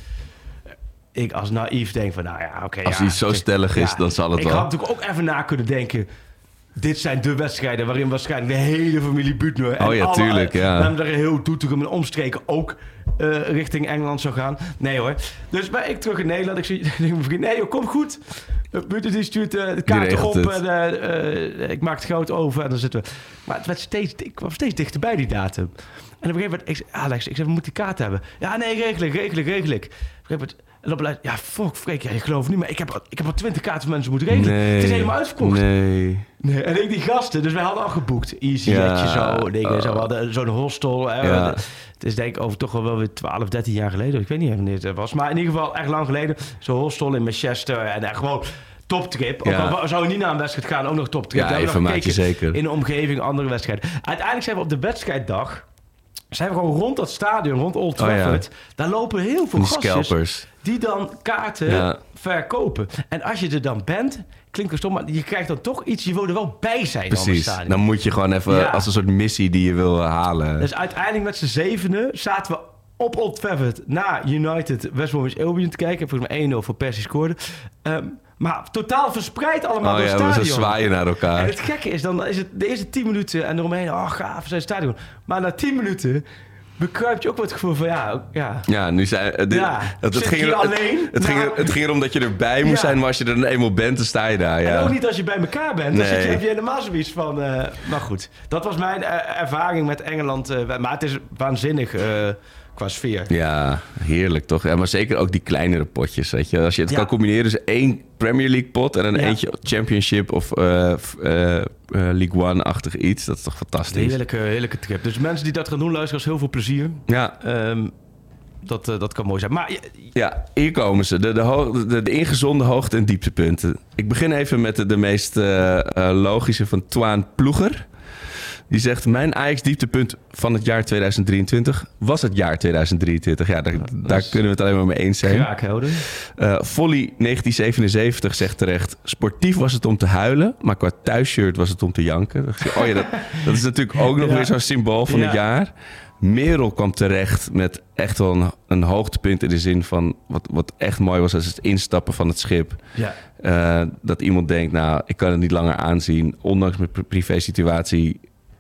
Ik als naïef denk van, nou ja, oké. Als ja, hij zo stellig is, dan zal het ik wel. had natuurlijk ook even na kunnen denken. Dit zijn de wedstrijden waarin waarschijnlijk de hele familie Butner... en Oh ja, alle- tuurlijk, ja. Hebben er heel Doetinchem en omstreken ook eh, richting Engeland zou gaan. Nee hoor. Dus ben ik terug in Nederland. Ik zie mijn vriend, nee joh, kom goed. Butner die stuurt eh, de regelt op en eh, ik maak het goud over en dan zitten we... Maar het werd steeds, ik kwam steeds dichterbij die datum. En op een gegeven moment, ik zei, Alex, ik zei, we moeten die kaart hebben. Ja, nee, regel ik, regel ik, regel ik. Op een gegeven moment, en dan ja, fuck, Freek, ja, je gelooft niet, maar ik heb, al- ik heb al twintig kaarten voor mensen moeten regelen. Nee. Het is helemaal uitverkocht. Nee. Nee, en ik die gasten, dus wij hadden al geboekt. Easy Ja. Zo, dingen zo. We hadden zo'n hostel. Hè. Ja. Het is denk ik over toch wel weer 12, 13 jaar geleden. Ik weet niet even wanneer het was. Maar in ieder geval echt lang geleden. Zo'n hostel in Manchester. En echt gewoon toptrip. Ook Ja. al zou je niet naar een wedstrijd gaan, ook nog toptrip. Ja, even maak je zeker. In de omgeving, andere wedstrijden. Uiteindelijk zijn we op de wedstrijddag... Zijn we gewoon rond dat stadion, rond Old Oh ja. Trafford. Daar lopen heel veel gastjes scalpers. die dan kaarten Ja. verkopen. En als je er dan bent, klinkt het stom, maar je krijgt dan toch iets. Je wil er wel bij zijn. dan Precies. stadion. Dan moet je gewoon even Ja. als een soort missie die je wil eh, halen. Dus uiteindelijk met z'n zevenen zaten we op Old Trafford naar United West Bromwich Albion te kijken. Volgens mij 1-0 voor Persie scoorde. Ehm, maar totaal verspreid allemaal oh door ja, het we stadion. zo zwaaien naar En elkaar. het gekke is, dan is het de eerste 10 minuten en eromheen, oh gaaf, zijn stadion. Maar na 10 minuten bekruipt je ook wat het gevoel van, ja, ja. Ja, nu zijn... eh, dit- Ja, het, het, ging, er- alleen, het, ging, er- het ging erom dat je erbij moest Ja. zijn, maar als je er dan eenmaal bent, dan sta je daar. En Ja. ook niet als je bij elkaar bent. Dan Nee. zit je, heb je helemaal zoiets van... eh, maar goed, dat was mijn eh, ervaring met Engeland. maar het is waanzinnig qua sfeer. Ja, heerlijk toch? Ja, maar zeker ook die kleinere potjes, weet je. Als je het Ja. kan combineren, dus één Premier League pot en een Ja. eentje Championship of eh, eh, eh, League One-achtig iets. Dat is toch Een fantastisch? heerlijke, heerlijke trip. Dus mensen die dat gaan doen, luisteren, als heel veel plezier. Ja, Ehm, dat, dat kan mooi zijn. Maar ja, hier komen ze. De, de, de, de ingezonde hoogte- en dieptepunten. Ik begin even met de, de meest logische van Twaan Ploeger. Die zegt, mijn Ajax-dieptepunt van het jaar 2023 was het jaar 2023. Ja, daar, kunnen we het alleen maar mee eens zijn. graag houden. Eh Folly 1977 zegt terecht... sportief was het om te huilen, maar qua thuisshirt was het om te janken. Oh ja, dat, dat is natuurlijk ook nog Ja. weer zo'n symbool van het jaar. Merel kwam terecht met echt wel een, een hoogtepunt in de zin van... Wat, wat echt mooi was, is het instappen van het schip. Ja. Eh, dat iemand denkt, nou, ik kan het niet langer aanzien. Ondanks mijn pri- privé-situatie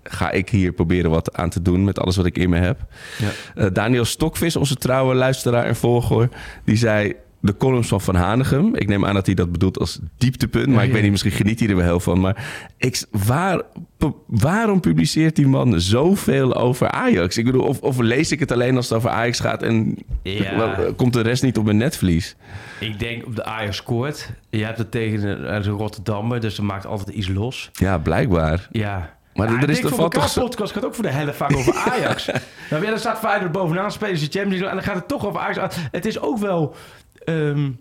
ga ik hier proberen wat aan te doen met alles wat ik in me heb. Ja. Eh, Daniel Stokvis, onze trouwe luisteraar en volger, die zei... De columns van Van Hanegem. Ik neem aan dat hij dat bedoelt als dieptepunt. Maar Ja, ik weet niet, misschien geniet hij er wel heel van. Maar ik, waar, waarom publiceert die man zoveel over Ajax? Ik bedoel, of, of lees ik het alleen als het over Ajax gaat... en Ja. wel, komt de rest niet op mijn netvlies? Ik denk op de Ajax scoort. Je hebt het tegen een, een Rotterdammer, dus dat maakt altijd iets los. Ja, blijkbaar. Ja. Maar ja, er is toch podcast gaat ook voor de helft vaak over Ajax. nou, ja, dan staat Feyenoord bovenaan, spelen ze Champions League en dan gaat het toch over Ajax. Het is ook wel... ehm,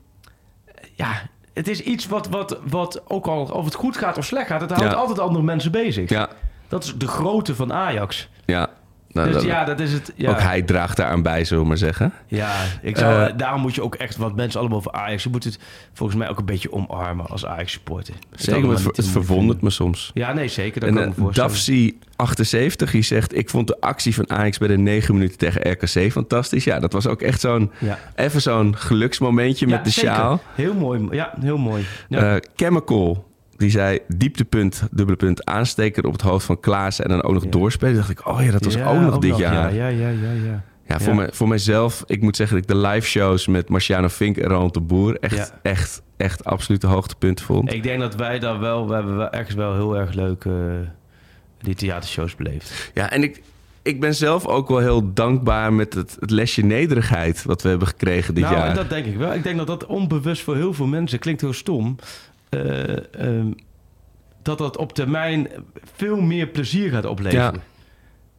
ja, het is iets wat, wat, wat ook al of het goed gaat of slecht gaat, het houdt Ja. altijd andere mensen bezig. Ja, Dat is de grootte van Ajax. ja. Nou, Dus dat- ja, dat is het. Ja. Ook hij draagt daaraan bij, zullen we maar zeggen. Ja, ik zou, Eh, daarom moet je ook echt, wat mensen allemaal over Ajax, je moet het volgens mij ook een beetje omarmen als Ajax supporter. Zeker, het, het verwondert me soms. Ja, nee, zeker. Dat En kan voorstellen. Dafsi 78, die zegt... ik vond de actie van Ajax bij de 9 minuten tegen RKC fantastisch. Ja, dat was ook echt zo'n... Ja. even zo'n geluksmomentje Ja, met de zeker. sjaal. Heel mooi. Ja, heel mooi. Ja. Eh, Chemical, die zei dieptepunt, dubbele punt, aansteker op het hoofd van Klaas... en dan ook nog Ja. doorspelen. dacht ik, oh ja, dat was Ja, ook nog dit jaar. Ja, ja, ja, ja. ja. Ja, voor, mij, voor mijzelf, ik moet zeggen dat ik de live shows met Marciano Vink en Ronald de Boer echt, echt, echt absolute hoogtepunten vond. Ik denk dat wij daar wel, we hebben wel ergens wel heel erg leuk eh, die theatershows beleefd. Ja, en ik, ik ben zelf ook wel heel dankbaar met het, het lesje nederigheid wat we hebben gekregen dit nou, jaar. en dat denk ik wel. Ik denk dat dat onbewust voor heel veel mensen, klinkt heel stom, eh, ehm, dat dat op termijn veel meer plezier gaat opleveren. Ja.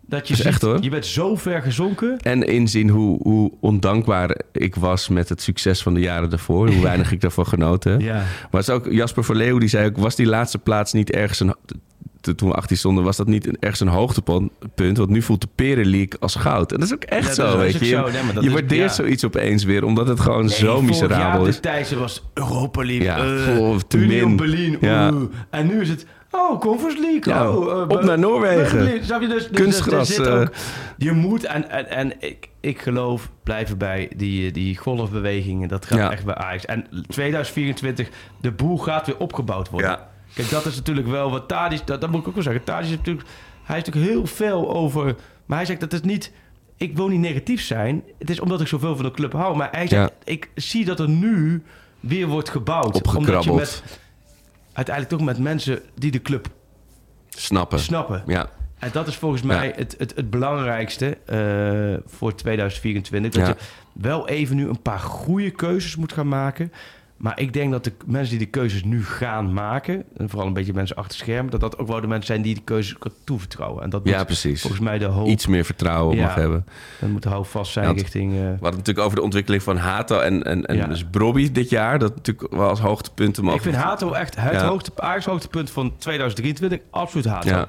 Dat je is ziet, echt, hoor. je bent zo ver gezonken. En inzien hoe, hoe ondankbaar ik was met het succes van de jaren daarvoor. Hoe weinig ik daarvan genoten. Ja. Maar het is ook Jasper van Leeuwen die zei ook... was die laatste plaats niet ergens een... Toen we 18 stonden, was dat niet ergens een hoogtepunt. Want nu voelt de Peren League als goud. En dat is ook echt Ja, zo, is weet ook je. zo. Nee, je waardeert ja. zoiets opeens weer, omdat het gewoon zo miserabel is. de was Europa League. Ja, te Union. Berlin. Ja. En nu is het... Oh, Conference League. Ja, oh, eh, op naar Noorwegen. Berlin. Snap je? Dus, dus, Kunstgras, dus er zit eh. ook- je moet... En, en, en ik, ik geloof blijven bij die, die golfbewegingen. Dat gaat Ja. echt bij Ajax. En 2024, de boel gaat weer opgebouwd worden. Ja. Kijk, dat is natuurlijk wel wat Tadic... Dat, dat moet ik ook wel zeggen. Tadic is natuurlijk... Hij is natuurlijk heel veel over... Maar hij zegt dat het niet... Ik wil niet negatief zijn. Het is omdat ik zoveel van de club hou. Maar hij zegt... Ik zie dat er nu weer wordt gebouwd. Omdat je met... Uiteindelijk toch met mensen die de club Snappen. snappen. Ja. En dat is volgens mij het, het, het belangrijkste eh, voor 2024. Dat Ja. je wel even nu een paar goede keuzes moet gaan maken. Maar ik denk dat de mensen die de keuzes nu gaan maken... en vooral een beetje mensen achter schermen... dat dat ook wel de mensen zijn die de keuzes toevertrouwen. En dat moet Ja, precies. volgens mij de hoop... Iets meer vertrouwen Ja. mag hebben. Dat moet de hoop vast zijn Ja, richting... eh, We hadden natuurlijk over de ontwikkeling van Hato en, en, en Ja. dus Brobby dit jaar. Dat natuurlijk wel als hoogtepunten mogen. ik vind Hato echt het hoogte, hoogtepunt van 2023. Absoluut Hato.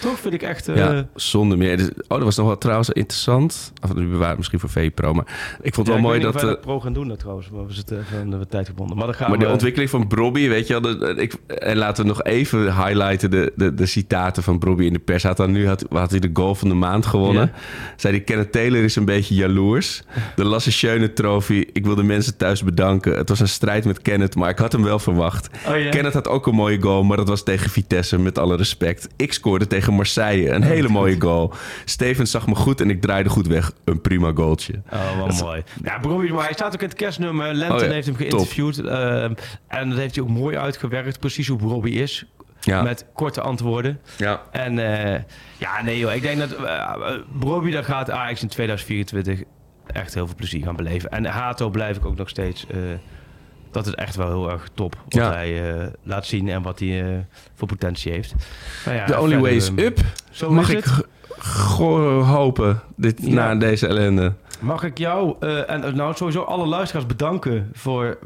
Toch vind ik echt... eh, Ja, zonder meer. Oh, dat was nog wel trouwens interessant. Of nu bewaren misschien voor VPRO. Maar ik vond het ja, wel mooi dat... eh, dat pro gaan doen dat trouwens. Maar we zitten even aan de tijd gebonden. Maar dan gaan maar we... de ontwikkeling van Brobby, weet je wel. ik, en laten we nog even highlighten de, de, de citaten van Brobby in de pers. Had dan nu had, had hij de goal van de maand gewonnen. Zei hij, Kenneth Taylor is een beetje jaloers. De Lasse Schöne trofee. Ik wil de mensen thuis bedanken. Het was een strijd met Kenneth, maar ik had hem wel verwacht. Oh. Kenneth had ook een mooie goal, maar dat was tegen Vitesse, met alle respect. Ik scoorde tegen Marseille, een hele mooie goal. Steven zag me goed en ik draaide goed weg. Een prima goaltje. Oh, wel mooi. Ja, Brobbey, maar hij staat ook in het kerstnummer. Lenten Oh ja, heeft hem geïnterviewd. eh, en dat heeft hij ook mooi uitgewerkt. Precies hoe Brobbey is. Ja. Met korte antwoorden. Ja. En eh, ja, nee joh. Ik denk dat uh, Brobbey, daar gaat Ajax in 2024 echt heel veel plezier gaan beleven. En Hato blijf ik ook nog steeds... eh, dat is echt wel heel erg top. Wat Ja. hij eh, laat zien en wat hij eh, voor potentie heeft. Nou ja, The only way is ehm, up. Zo Mag ik hopen dit, Ja. na deze ellende? Mag ik jou eh, en nou sowieso alle luisteraars bedanken voor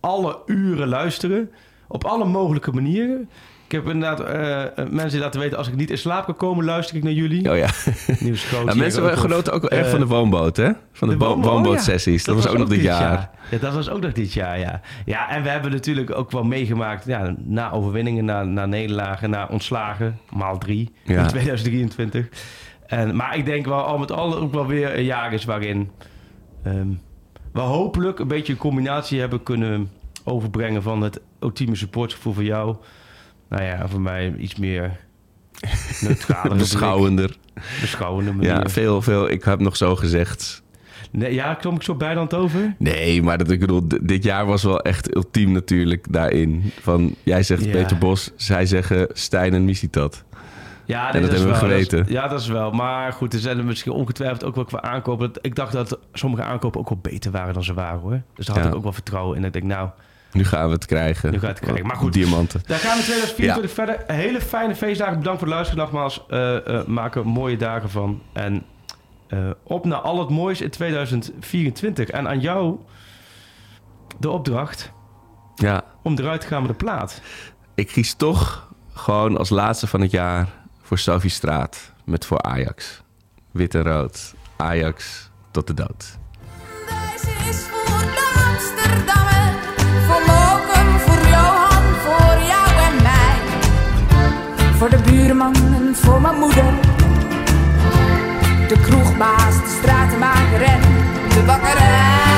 alle uren luisteren. Op alle mogelijke manieren. Ik heb inderdaad eh, eh, mensen laten weten... als ik niet in slaap kan komen, luister ik naar jullie. Oh ja. Nieuwscoach. Ja, mensen genoten ook wel erg Eh, van de woonboot, hè? Van de, de bo- woonboot, woonbootsessies. oh ja. dat, was ook nog dit jaar. Ja, dat was ook nog dit jaar, ja. Ja, en we hebben natuurlijk ook wel meegemaakt... Ja, na overwinningen, na, na nederlagen, na ontslagen. Maal drie Ja. in 2023. En, maar ik denk wel al met al ook wel weer een jaar is waarin... ehm, we hopelijk een beetje een combinatie hebben kunnen overbrengen... van het ultieme supportgevoel van jou. Nou ja, voor mij iets meer neutraler. Beschouwender. Beschouwende manier. Ja, veel, veel. Ik heb nog zo gezegd. Nee, ja, klom ik zo het over? Nee, maar dat, ik bedoel, dit jaar was wel echt ultiem natuurlijk daarin. Van, jij zegt Ja. Peter Bos, zij zeggen Stijn en Misitat. Ja, En dat hebben we wel- dat is- geweten. ja, dat is wel. Maar goed, er zijn er misschien ongetwijfeld ook wel qua aankopen. Ik dacht dat sommige aankopen ook wel beter waren dan ze waren, hoor. Dus daar had Ja. ik ook wel vertrouwen in. Ik denk, nou, Nu gaan we het krijgen. Nu gaat het krijgen. Maar goed. Diamanten. daar gaan we 2024 verder. Hele fijne feestdagen. Bedankt voor het luisteren nogmaals. Eh eh, maak er mooie dagen van. En eh, op naar al het moois in 2024. En aan jou de opdracht Ja, om eruit te gaan met de plaat. ik kies toch gewoon als laatste van het jaar voor Sophie Straat. Met voor Ajax. Wit en rood. Ajax tot de dood. Voor de buurman en voor mijn moeder. De kroegbaas, de stratenmaker en de bakkerij.